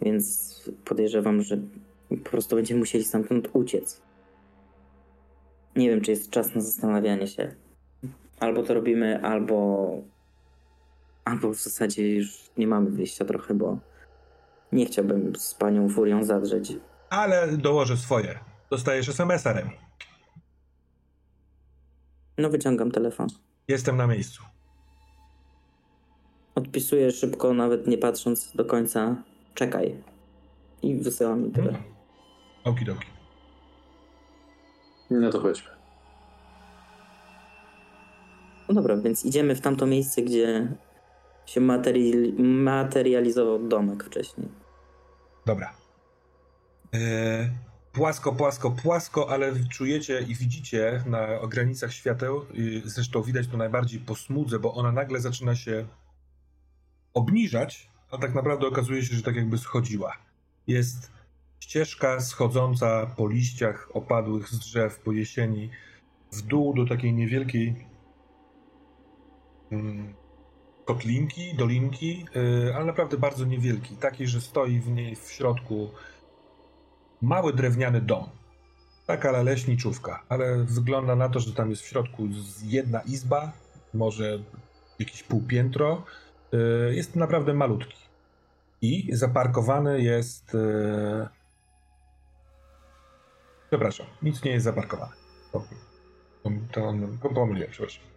Więc podejrzewam, że po prostu będziemy musieli stamtąd uciec. Nie wiem, czy jest czas na zastanawianie się. Albo to robimy, albo. Albo w zasadzie już nie mamy wyjścia trochę, bo nie chciałbym z panią Furią zadrzeć. Ale dołożę swoje. Dostajesz SMS-a, Remi. No, wyciągam telefon. Jestem na miejscu. Odpisuję szybko, nawet nie patrząc do końca. Czekaj. I wysyłam mi tyle. Okidoki. No to chodźmy. No dobra, więc idziemy w tamto miejsce, gdzie się materiali- materializował domek wcześniej. Dobra. E, płasko, płasko, płasko, ale czujecie i widzicie na granicach świateł, y, zresztą widać to najbardziej po smudze, bo ona nagle zaczyna się obniżać, a tak naprawdę okazuje się, że tak jakby schodziła. Jest ścieżka schodząca po liściach opadłych z drzew po jesieni w dół do takiej niewielkiej mm, kotlinki, dolinki, yy, ale naprawdę bardzo niewielki. Takiej, że stoi w niej w środku mały drewniany dom. Taka leśniczówka, ale wygląda na to, że tam jest w środku jedna izba, może jakieś półpiętro. Yy, jest naprawdę malutki. I zaparkowany jest. Yy... Przepraszam, nic nie jest zaparkowane. To, to, to pomyliłem, przepraszam.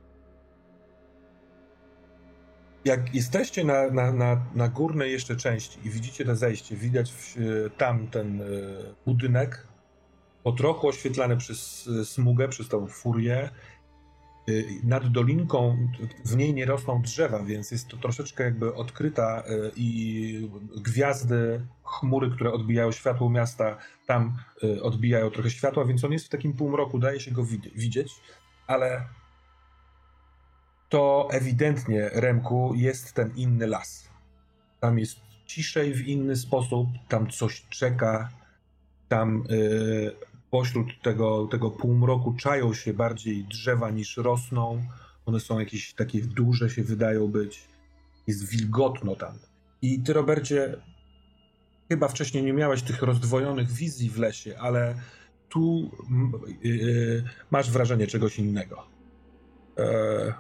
Jak jesteście na, na, na, na górnej jeszcze części i widzicie to zejście, widać w, tam ten e, budynek, po trochu oświetlany przez e, smugę, przez tą furię. nad dolinką, w niej nie rosną drzewa, więc jest to troszeczkę jakby odkryta i gwiazdy, chmury, które odbijają światło miasta, tam odbijają trochę światła, więc on jest w takim półmroku, daje się go widzieć, ale to ewidentnie, Remku, jest ten inny las. Tam jest ciszej w inny sposób, tam coś czeka, tam yy, pośród tego, tego półmroku czają się bardziej drzewa niż rosną. One są jakieś takie duże, się wydają być. Jest wilgotno tam. I ty, Robercie, chyba wcześniej nie miałeś tych rozdwojonych wizji w lesie, ale tu yy, masz wrażenie czegoś innego. Yy,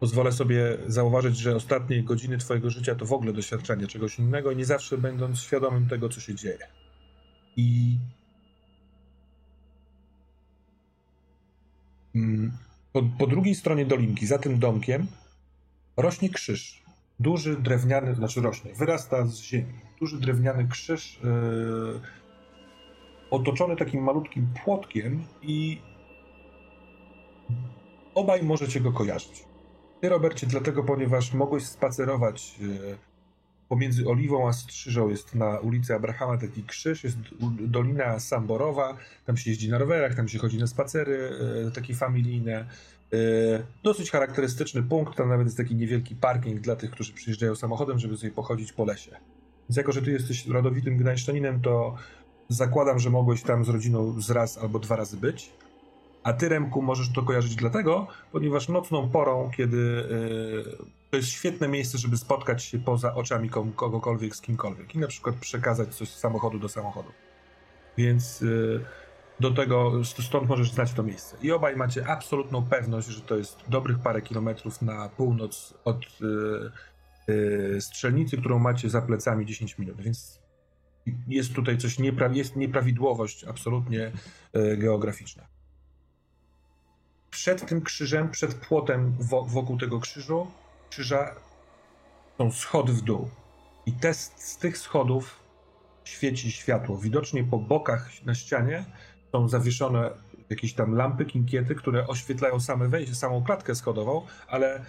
pozwolę sobie zauważyć, że ostatnie godziny Twojego życia to w ogóle doświadczenie czegoś innego, nie zawsze będąc świadomym tego, co się dzieje. I mm, po, po drugiej stronie dolinki, za tym domkiem, rośnie krzyż. Duży drewniany, znaczy rośnie, wyrasta z ziemi. Duży drewniany krzyż, yy, otoczony takim malutkim płotkiem, i obaj możecie go kojarzyć. Ty, Robercie, dlatego, ponieważ mogłeś spacerować e, pomiędzy Oliwą a Strzyżą, jest na ulicy Abrahama taki krzyż, jest Dolina Samborowa, tam się jeździ na rowerach, tam się chodzi na spacery e, takie familijne. E, dosyć charakterystyczny punkt, tam nawet jest taki niewielki parking dla tych, którzy przyjeżdżają samochodem, żeby sobie pochodzić po lesie. Więc jako, że ty jesteś rodowitym gdańszczaninem, to zakładam, że mogłeś tam z rodziną z raz albo dwa razy być. A ty, Remku, możesz to kojarzyć dlatego, ponieważ nocną porą, kiedy yy, to jest świetne miejsce, żeby spotkać się poza oczami kogokolwiek z kimkolwiek i na przykład przekazać coś z samochodu do samochodu. Więc yy, do tego, stąd możesz znać to miejsce. I obaj macie absolutną pewność, że to jest dobrych parę kilometrów na północ od yy, strzelnicy, którą macie za plecami 10 minut, więc jest tutaj coś, niepra- jest nieprawidłowość absolutnie geograficzna przed tym krzyżem, przed płotem wokół tego krzyżu, krzyża są schody w dół. I te, z tych schodów świeci światło. Widocznie po bokach na ścianie są zawieszone jakieś tam lampy, kinkiety, które oświetlają same wejście, samą klatkę schodową, ale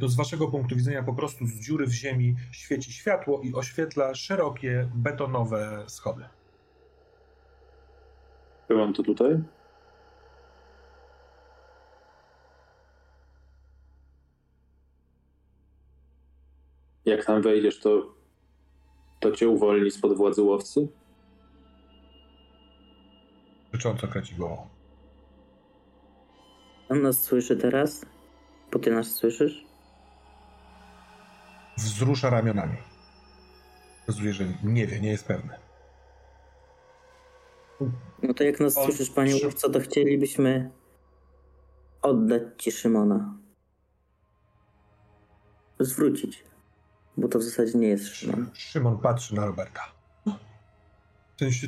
no, z waszego punktu widzenia po prostu z dziury w ziemi świeci światło i oświetla szerokie, betonowe schody. Byłam to tutaj? Jak tam wejdziesz, to, to cię uwolni spod władzy łowcy? Życząco kręci głową. On nas słyszy teraz? Bo ty nas słyszysz? Wzrusza ramionami. Pokazuje, że nie wie, nie jest pewny. No to jak nas On... słyszysz, panie łowco, to chcielibyśmy oddać ci Szymona. Zwrócić. Bo to w zasadzie nie jest Szymon. Szymon patrzy na Roberta. W sensie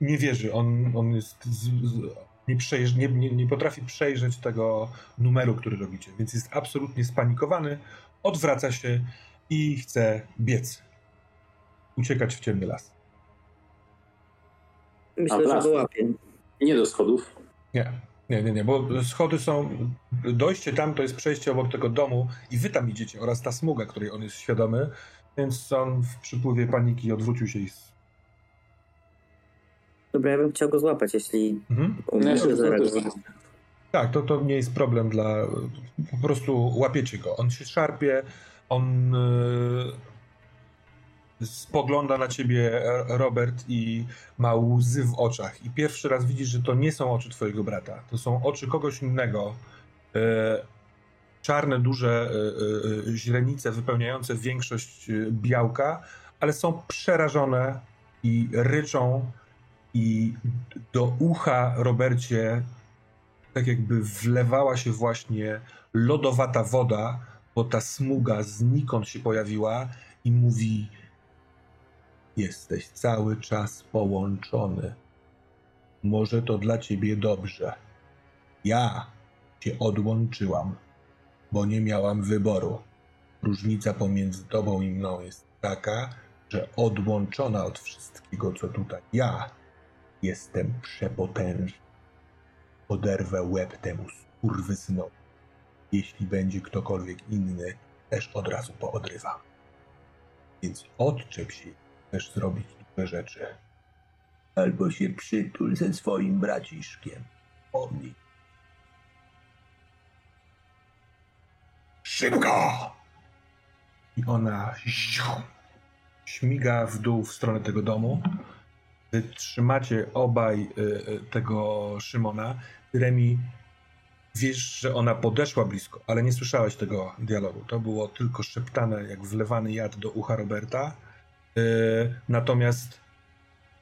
nie wierzy. On, on jest. Z, z, nie, przejrz, nie, nie, nie potrafi przejrzeć tego numeru, który robicie, więc jest absolutnie spanikowany, odwraca się i chce biec. Uciekać w ciemny las. Myślę, że go. Nie do schodów. Nie. Nie, nie, nie, bo schody są. Dojście tam to jest przejście obok tego domu i wy tam idziecie oraz ta smuga, której on jest świadomy, więc on w przypływie paniki odwrócił się i. Dobra, ja bym chciał go złapać, jeśli mhm. umie się. Tak, to, to nie jest problem dla. Po prostu łapiecie go. On się szarpie, on. Yy spogląda na ciebie Robert i ma łzy w oczach. I pierwszy raz widzisz, że to nie są oczy twojego brata. To są oczy kogoś innego. E, czarne, duże e, e, źrenice wypełniające większość białka, ale są przerażone i ryczą i do ucha Robercie tak jakby wlewała się właśnie lodowata woda, bo ta smuga znikąd się pojawiła i mówi Jesteś cały czas połączony. Może to dla ciebie dobrze. Ja cię odłączyłam, bo nie miałam wyboru. Różnica pomiędzy tobą i mną jest taka, że odłączona od wszystkiego, co tutaj ja jestem przepotężny. Oderwę łeb temu skurwysynowi. Jeśli będzie ktokolwiek inny, też od razu poodrywa. Więc odczep się, chcesz zrobić złe rzeczy. Albo się przytul ze swoim braciszkiem. Pomnij. Szybko! I ona śmiga w dół w stronę tego domu. Wy trzymacie obaj y, y, tego Szymona. Remi, wiesz, że ona podeszła blisko, ale nie słyszałeś tego dialogu. To było tylko szeptane, jak wlewany jad do ucha Roberta. Y, natomiast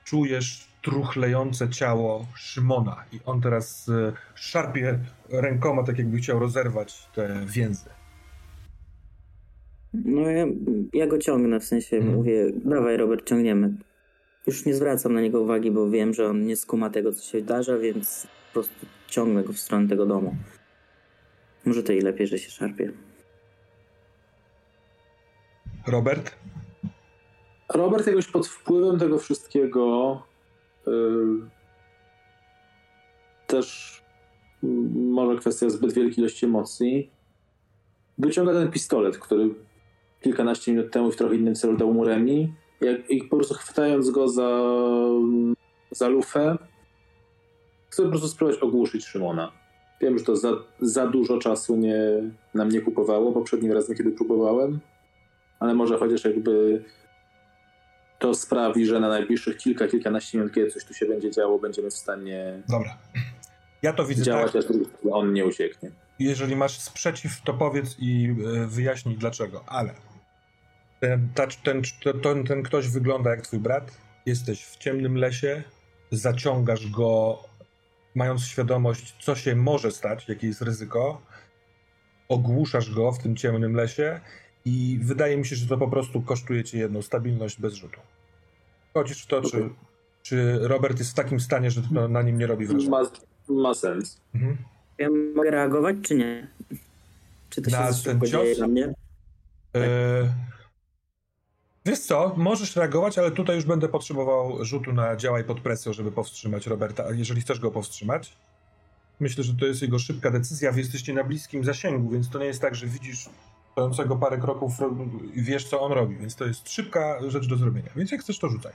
czujesz truchlejące ciało Szymona i on teraz y, szarpie rękoma, tak jakby chciał rozerwać te więzy. No ja, ja go ciągnę, w sensie Mhm. mówię, dawaj Robert, ciągniemy. Już nie zwracam na niego uwagi, bo wiem, że on nie skuma tego, co się wydarza, więc po prostu ciągnę go w stronę tego domu. Może to i lepiej, że się szarpie. Robert? Robert jakoś pod wpływem tego wszystkiego yy, też może kwestia zbyt wielkiej ilości emocji wyciąga ten pistolet, który kilkanaście minut temu w trochę innym celu dał mu Remi jak, i po prostu chwytając go za, za lufę chcę po prostu spróbować ogłuszyć Szymona. Wiem, że to za, za dużo czasu nie, nam nie kupowało poprzednim razem, kiedy próbowałem, ale może chociaż jakby to sprawi, że na najbliższych kilka, kilkanaście minut, kiedy coś tu się będzie działo, będziemy w stanie Dobra. Ja to widzę działać, tak. aż on nie ucieknie. Jeżeli masz sprzeciw, to powiedz i e, wyjaśnij dlaczego, ale ten, ta, ten, ten, ten ktoś wygląda jak twój brat, jesteś w ciemnym lesie, zaciągasz go, mając świadomość, co się może stać, jakie jest ryzyko, ogłuszasz go w tym ciemnym lesie i wydaje mi się, że to po prostu kosztuje cię jedną stabilność bez rzutu. Chodzisz w to, czy, czy Robert jest w takim stanie, że to na nim nie robi wrażenia. Ma, ma sens. Mhm. Ja mogę reagować, czy nie? Czy to się Na za ten cios? dzieje dla mnie? E, Wiesz co, możesz reagować, ale tutaj już będę potrzebował rzutu na działaj pod presją, żeby powstrzymać Roberta, a jeżeli chcesz go powstrzymać. Myślę, że to jest jego szybka decyzja, wy jesteście na bliskim zasięgu, więc to nie jest tak, że widzisz stojącego parę kroków i wiesz, co on robi, więc to jest szybka rzecz do zrobienia. Więc jak chcesz, to rzucaj.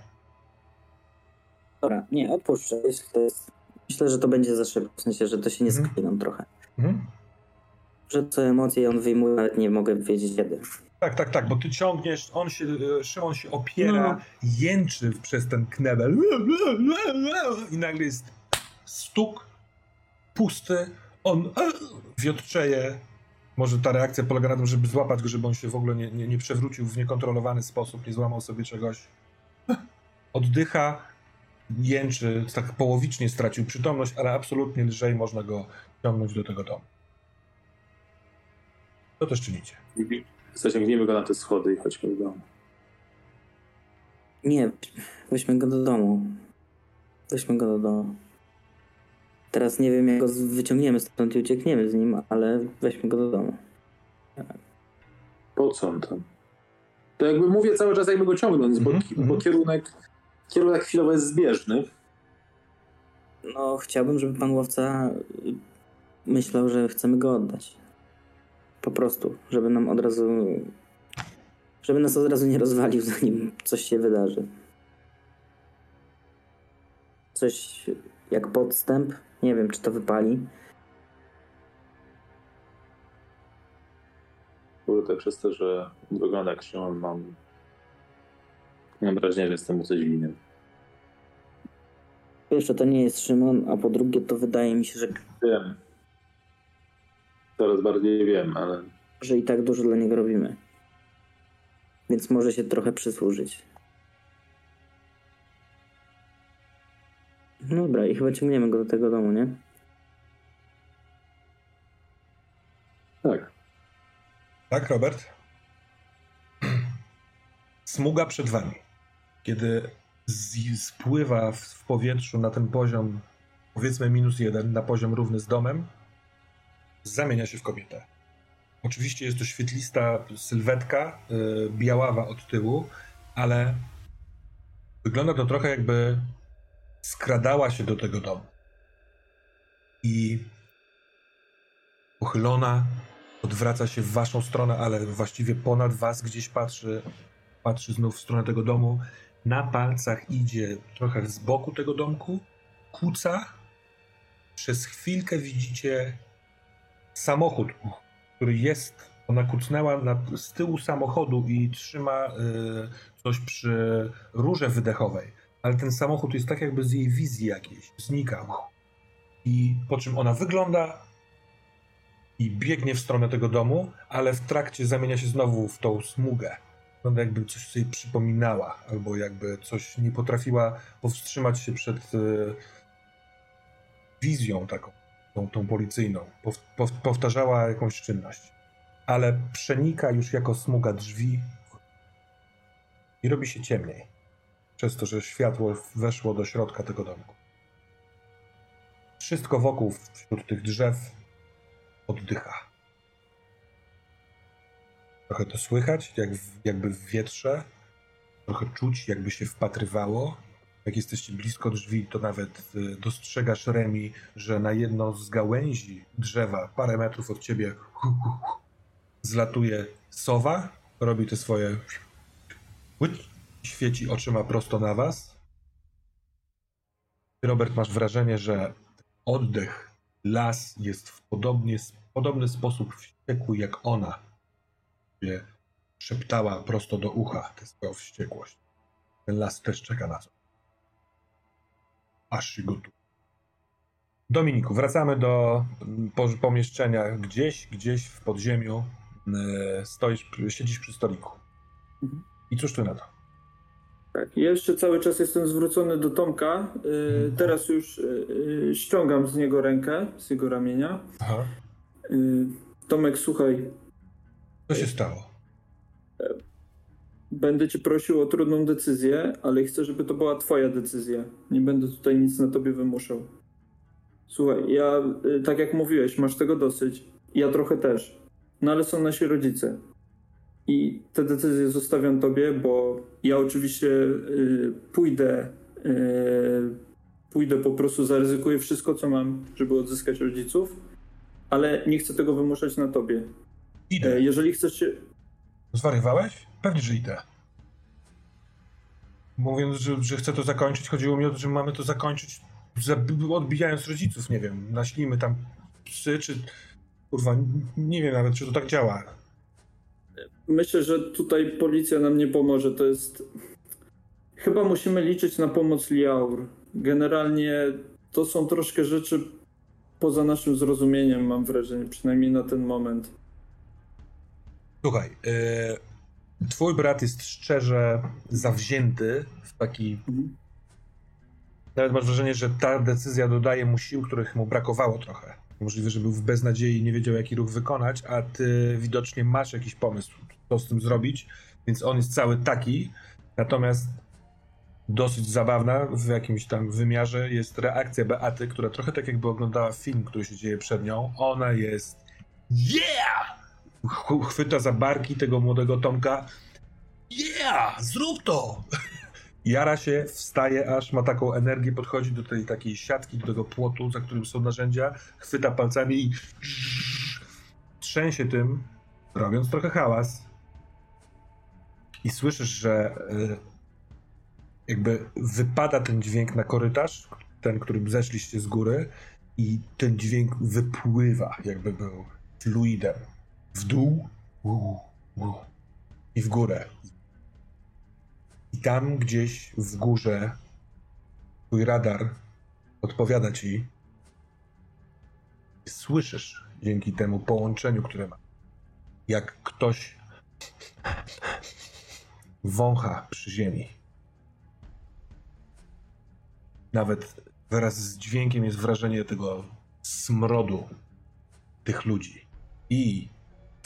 Dobra, nie, odpuszczę. Jeśli to jest... Myślę, że to będzie za szybko, w sensie, że to się nie Mhm. skleiną trochę. Mhm. Że co emocje on wyjmuje, nawet nie mogę wiedzieć kiedy. Tak, tak, tak, bo ty ciągniesz, on się, e, Szymon się opiera, No. jęczy przez ten knebel i nagle jest stuk pusty, on wiotczeje. Może ta reakcja polega na tym, żeby złapać go, żeby on się w ogóle nie, nie, nie przewrócił w niekontrolowany sposób, nie złamał sobie czegoś. Oddycha, jęczy, tak połowicznie stracił przytomność, ale absolutnie lżej można go ciągnąć do tego domu. Co też czynicie? Zaciągnijmy go na te schody i chodźmy do domu. Nie, weźmy go do domu. Weźmy go do domu. Teraz nie wiem, jak go z- wyciągniemy stąd i uciekniemy z nim, ale weźmy go do domu. Po co on tam? To jakby mówię cały czas jakby go ciągnąć, bo, Mhm, bo mhm. kierunek, kierunek chwilowo jest zbieżny. No, chciałbym, żeby pan łowca y, myślał, że chcemy go oddać. Po prostu, żeby nam od razu. Żeby nas od razu nie rozwalił, zanim coś się wydarzy. Coś jak podstęp. Nie wiem, czy to wypali. Kurde, przez to, że wygląda jak Szymon, mam... Mam wrażenie, że jestem mu coś winien. Pierwsze, to nie jest Szymon, a po drugie, to wydaje mi się, że, Wiem. Coraz bardziej wiem, ale że i tak dużo dla niego robimy. Więc może się trochę przysłużyć. Dobra, i chyba ciągniemy go do tego domu, nie? tak. Tak, Robert? Smuga przed wami. Kiedy z, spływa w, w powietrzu na ten poziom, powiedzmy minus jeden, na poziom równy z domem, zamienia się w kobietę. Oczywiście jest to świetlista sylwetka, y, biaława od tyłu, ale wygląda to trochę jakby skradała się do tego domu. I pochylona, odwraca się w waszą stronę, ale właściwie ponad was gdzieś patrzy, patrzy znów w stronę tego domu. Na palcach idzie trochę z boku tego domku, kuca. Przez chwilkę widzicie samochód, który jest, ona kucnęła na, z tyłu samochodu i trzyma y, coś przy rurze wydechowej, ale ten samochód jest tak jakby z jej wizji jakiejś, znika. I po czym ona wygląda i biegnie w stronę tego domu, ale w trakcie zamienia się znowu w tą smugę. Wygląda jakby coś sobie przypominała, albo jakby coś nie potrafiła powstrzymać się przed y, wizją taką, tą, tą policyjną. Pow, pow, powtarzała jakąś czynność. Ale przenika już jako smuga drzwi i robi się ciemniej. Przez to, że światło weszło do środka tego domku. Wszystko wokół, wśród tych drzew, oddycha. Trochę to słychać, jak jakby w wietrze. Trochę czuć, jakby się wpatrywało. Jak jesteście blisko drzwi, to nawet y, dostrzegasz Remi, że na jedno z gałęzi drzewa, parę metrów od ciebie, hu, hu, hu, zlatuje sowa, robi te swoje świeci oczyma prosto na was. Robert, masz wrażenie, że oddech, las jest w podobnie, podobny sposób wściekły jak ona. Gdzie szeptała prosto do ucha tę swoją wściekłość. Ten las też czeka na to. Aż się gotuje. Dominiku, wracamy do pomieszczenia gdzieś, gdzieś w podziemiu. E, stoisz, siedzisz przy stoliku. Mhm. I cóż tu na to? Tak, jeszcze cały czas jestem zwrócony do Tomka. Yy, teraz już yy, ściągam z niego rękę, z jego ramienia. Aha. Tomek, słuchaj. Co się stało? Będę cię prosił o trudną decyzję, ale chcę, żeby to była twoja decyzja. Nie będę tutaj nic na tobie wymuszał. Słuchaj, ja, tak jak mówiłeś, masz tego dosyć. Ja trochę też. No ale są nasi rodzice. I te decyzje zostawiam tobie, bo ja oczywiście y, pójdę, y, pójdę po prostu, zaryzykuję wszystko, co mam, żeby odzyskać rodziców, ale nie chcę tego wymuszać na tobie. Idę. E, jeżeli chcesz się... Zwariowałeś? Pewnie, że idę. Mówiąc, że, że chcę to zakończyć, chodziło mi o to, że mamy to zakończyć odbijając rodziców, nie wiem, naślimy tam psy, czy kurwa, nie wiem nawet, czy to tak działa. Myślę, że tutaj policja nam nie pomoże. To jest. Chyba musimy liczyć na pomoc Liaur. Generalnie to są troszkę rzeczy poza naszym zrozumieniem, mam wrażenie, przynajmniej na ten moment. Słuchaj, yy, twój brat jest szczerze zawzięty w taki. Mhm. Nawet masz wrażenie, że ta decyzja dodaje mu sił, których mu brakowało trochę. Możliwe, że był w beznadziei i nie wiedział, jaki ruch wykonać, a ty widocznie masz jakiś pomysł co z tym zrobić, więc on jest cały taki. Natomiast dosyć zabawna w jakimś tam wymiarze jest reakcja Beaty, która trochę tak jakby oglądała film, który się dzieje przed nią. Ona jest yeah! Chwyta za barki tego młodego Tomka. Yeah! Zrób to! Jara się, wstaje aż, ma taką energię, podchodzi do tej takiej siatki, do tego płotu, za którym są narzędzia, chwyta palcami i trzęsie tym, robiąc trochę hałas i słyszysz, że y, jakby wypada ten dźwięk na korytarz, ten, którym zeszliście z góry i ten dźwięk wypływa, jakby był fluidem. W dół i w górę. I tam gdzieś w górze twój radar odpowiada ci. Słyszysz dzięki temu połączeniu, które ma, jak ktoś wącha przy ziemi. Nawet wraz z dźwiękiem jest wrażenie tego smrodu tych ludzi. I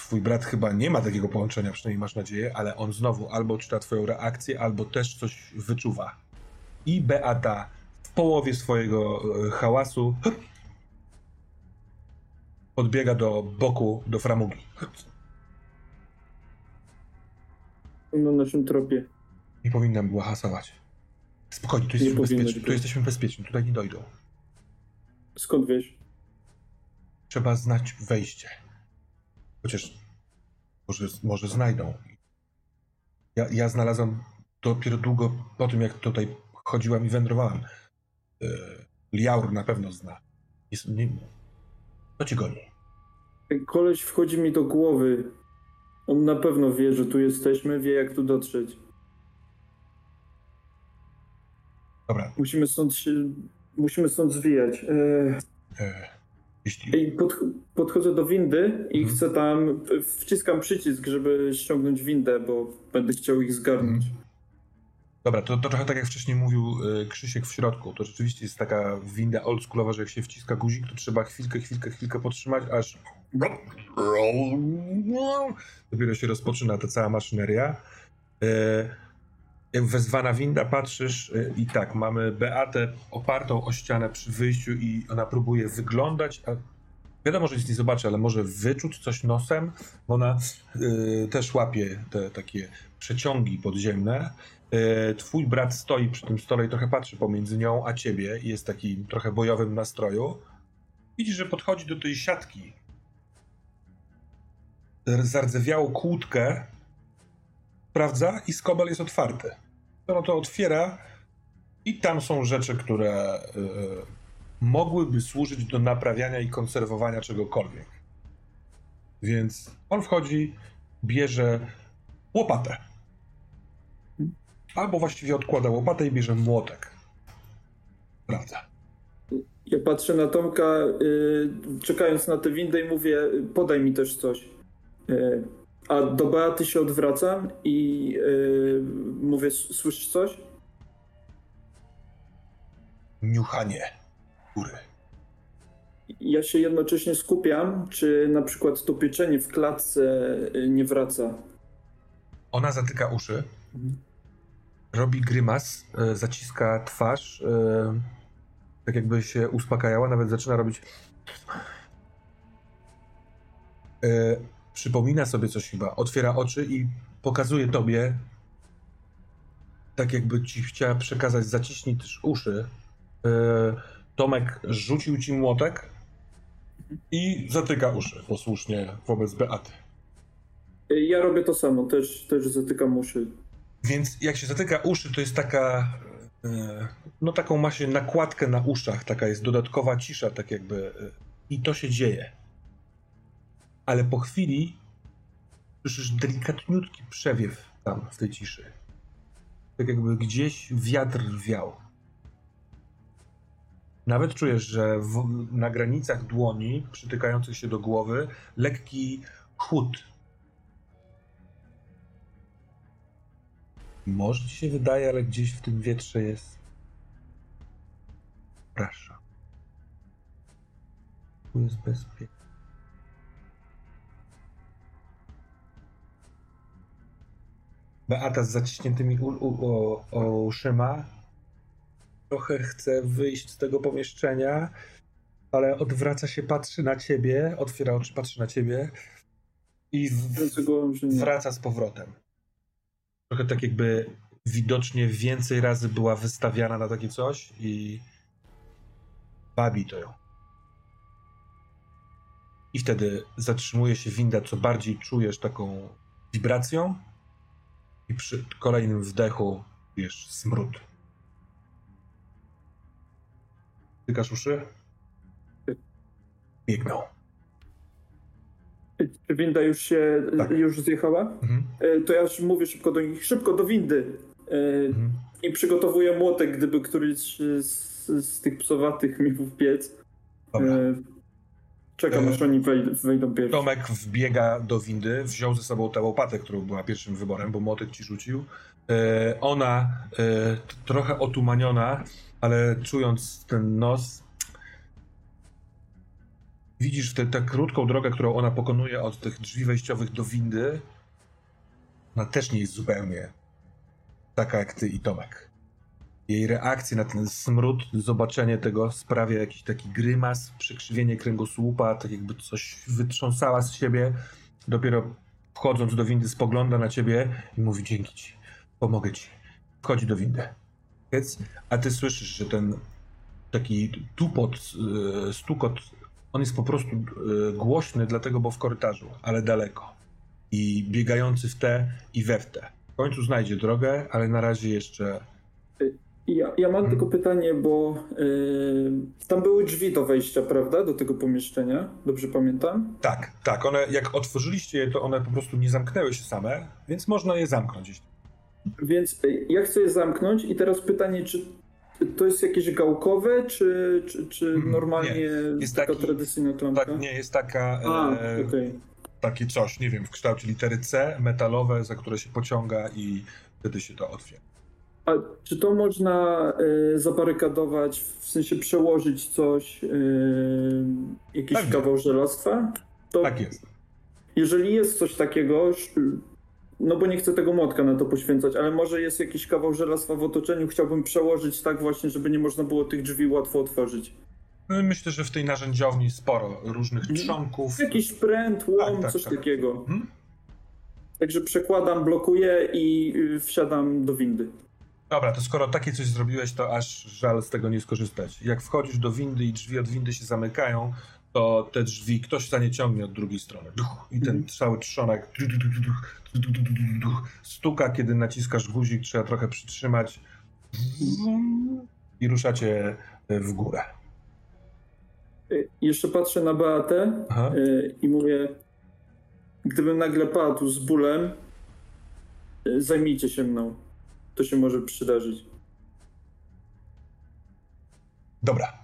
twój brat chyba nie ma takiego połączenia, przynajmniej masz nadzieję, ale on znowu albo czyta twoją reakcję, albo też coś wyczuwa. I Beata w połowie swojego e, hałasu podbiega do boku, do framugi. na naszym tropie. Nie powinnam była hasować. Spokojnie, tu jesteśmy, bezpieczni, tu jesteśmy bezpieczni, tutaj nie dojdą. Skąd wiesz? Trzeba znać wejście. Chociaż może, może znajdą. Ja, ja znalazłam dopiero długo po tym, jak tutaj chodziłam i wędrowałam. Yy, Liaur na pewno zna. Jest, nie, kto ci goni? Koleś wchodzi mi do głowy. On na pewno wie, że tu jesteśmy, wie jak tu dotrzeć. Dobra. Musimy stąd się, musimy stąd zwijać. E, E, jeśli, I pod, podchodzę do windy i Mhm. chcę tam, wciskam przycisk, żeby ściągnąć windę, bo będę chciał ich zgarnąć. dobra, to, to trochę tak jak wcześniej mówił e, Krzysiek w środku. To rzeczywiście jest taka winda oldschoolowa, że jak się wciska guzik, to trzeba chwilkę, chwilkę, chwilkę podtrzymać, aż dopiero się rozpoczyna ta cała maszyneria. Jak wezwana winda, patrzysz e, i tak, mamy Beatę opartą o ścianę przy wyjściu i ona próbuje wyglądać, a wiadomo, że nic nie zobaczy, ale może wyczuć coś nosem, bo ona e, też łapie te takie przeciągi podziemne. E, Twój brat stoi przy tym stole i trochę patrzy pomiędzy nią a ciebie i jest taki trochę bojowym nastroju. Widzisz, że podchodzi do tej siatki. Zardzewiałą kłódkę sprawdza i skobel jest otwarty. Ono to otwiera i tam są rzeczy, które e, mogłyby służyć do naprawiania i konserwowania czegokolwiek. Więc on wchodzi, bierze łopatę. Albo właściwie odkłada łopatę i bierze młotek. Prawda. Ja patrzę na Tomka, y, czekając na tę windę i mówię, podaj mi też coś. Y, a do Beaty się odwracam i y, mówię, "S- słyszysz coś? Niuchanie góry. Ja się jednocześnie skupiam, czy na przykład to pieczenie w klatce y, nie wraca. Ona zatyka uszy, robi grymas, e, zaciska twarz, e, tak jakby się uspokajała, nawet zaczyna robić. Przypomina sobie coś chyba, otwiera oczy i pokazuje tobie, tak jakby ci chciała przekazać, zaciśnij też uszy. E, Tomek rzucił ci młotek i zatyka uszy posłusznie wobec Beaty. Ja robię to samo, też, też zatykam uszy. Więc jak się zatyka uszy, to jest taka. e, No, taką ma się nakładkę na uszach, taka jest dodatkowa cisza, tak jakby. e, I to się dzieje. Ale po chwili słyszysz delikatniutki przewiew tam w tej ciszy. Tak jakby gdzieś wiatr wiał. Nawet czujesz, że w, na granicach dłoni, przytykających się do głowy, lekki chłód Może ci się wydaje, ale gdzieś w tym wietrze jest. Przepraszam. Tu jest bezpiecznie. Beata z zaciśniętymi u, u, o uszyma trochę chce wyjść z tego pomieszczenia, ale odwraca się, patrzy na ciebie, otwiera oczy, patrzy na ciebie i wraca z powrotem. Trochę tak jakby widocznie więcej razy była wystawiana na takie coś i bawi to ją. I wtedy zatrzymuje się winda, co bardziej czujesz taką wibracją i przy kolejnym wdechu czujesz smród. Tykasz uszy? Biegną. Czy winda już się, Tak. już zjechała? Mhm. E, To ja już mówię szybko do nich, szybko do windy. E, Mhm. I przygotowuję młotek, gdyby któryś z, z tych psowatych mi wbiec. Dobra. Czekam, E, aż oni wej- wejdą pierwsi. Tomek wbiega do windy, wziął ze sobą tę łopatę, którą była pierwszym wyborem, bo młotek ci rzucił. E, ona e, trochę otumaniona, ale czując ten nos, widzisz tę tę krótką drogę, którą ona pokonuje od tych drzwi wejściowych do windy. Ona też nie jest zupełnie taka jak ty i Tomek. Jej reakcje na ten smród, zobaczenie tego sprawia jakiś taki grymas, przekrzywienie kręgosłupa, tak jakby coś wytrząsała z siebie. Dopiero wchodząc do windy spogląda na ciebie i mówi dzięki ci, pomogę ci. Wchodzi do windy. A ty słyszysz, że ten taki tupot, e, stukot On jest po prostu y, głośny, dlatego bo w korytarzu, ale daleko. I biegający w te i we w te. W końcu znajdzie drogę, ale na razie jeszcze. Ja, ja mam Mhm. tylko pytanie, bo yy, tam były drzwi do wejścia, prawda? Do tego pomieszczenia. Dobrze pamiętam? Tak, tak. One, jak otworzyliście je, to one po prostu nie zamknęły się same, więc można je zamknąć. Więc y, ja chcę je zamknąć i teraz pytanie, czy to jest jakieś gałkowe, czy, czy, czy Mhm, normalnie nie. Jest taka taki- tradycyjna klamka? Tak, nie, jest taka, A, e, okej. takie coś, nie wiem, w kształcie litery C, metalowe, za które się pociąga i wtedy się to otwiera. A czy to można y, zabarykadować, w sensie przełożyć coś, y, jakiś Pewnie. kawał żelastwa? To Tak jest. jeżeli jest coś takiego, no bo nie chcę tego młotka na to poświęcać, ale może jest jakiś kawał żelastwa w otoczeniu, chciałbym przełożyć tak właśnie, żeby nie można było tych drzwi łatwo otworzyć. No, Myślę, że w tej narzędziowni sporo różnych Mhm. trzonków. Jakiś pręt, łom, Tak, tak, coś tak. takiego. Mhm. Także przekładam, blokuję i y, wsiadam do windy. Dobra, to skoro takie coś zrobiłeś, to aż żal z tego nie skorzystać. Jak wchodzisz do windy i drzwi od windy się zamykają, to te drzwi ktoś za nie ciągnie od drugiej strony. I ten cały trzonek stuka, kiedy naciskasz guzik, trzeba trochę przytrzymać i ruszacie w górę. Jeszcze patrzę na Beatę Aha. i mówię, gdybym nagle padł z bólem, zajmijcie się mną. To się może przydarzyć. Dobra,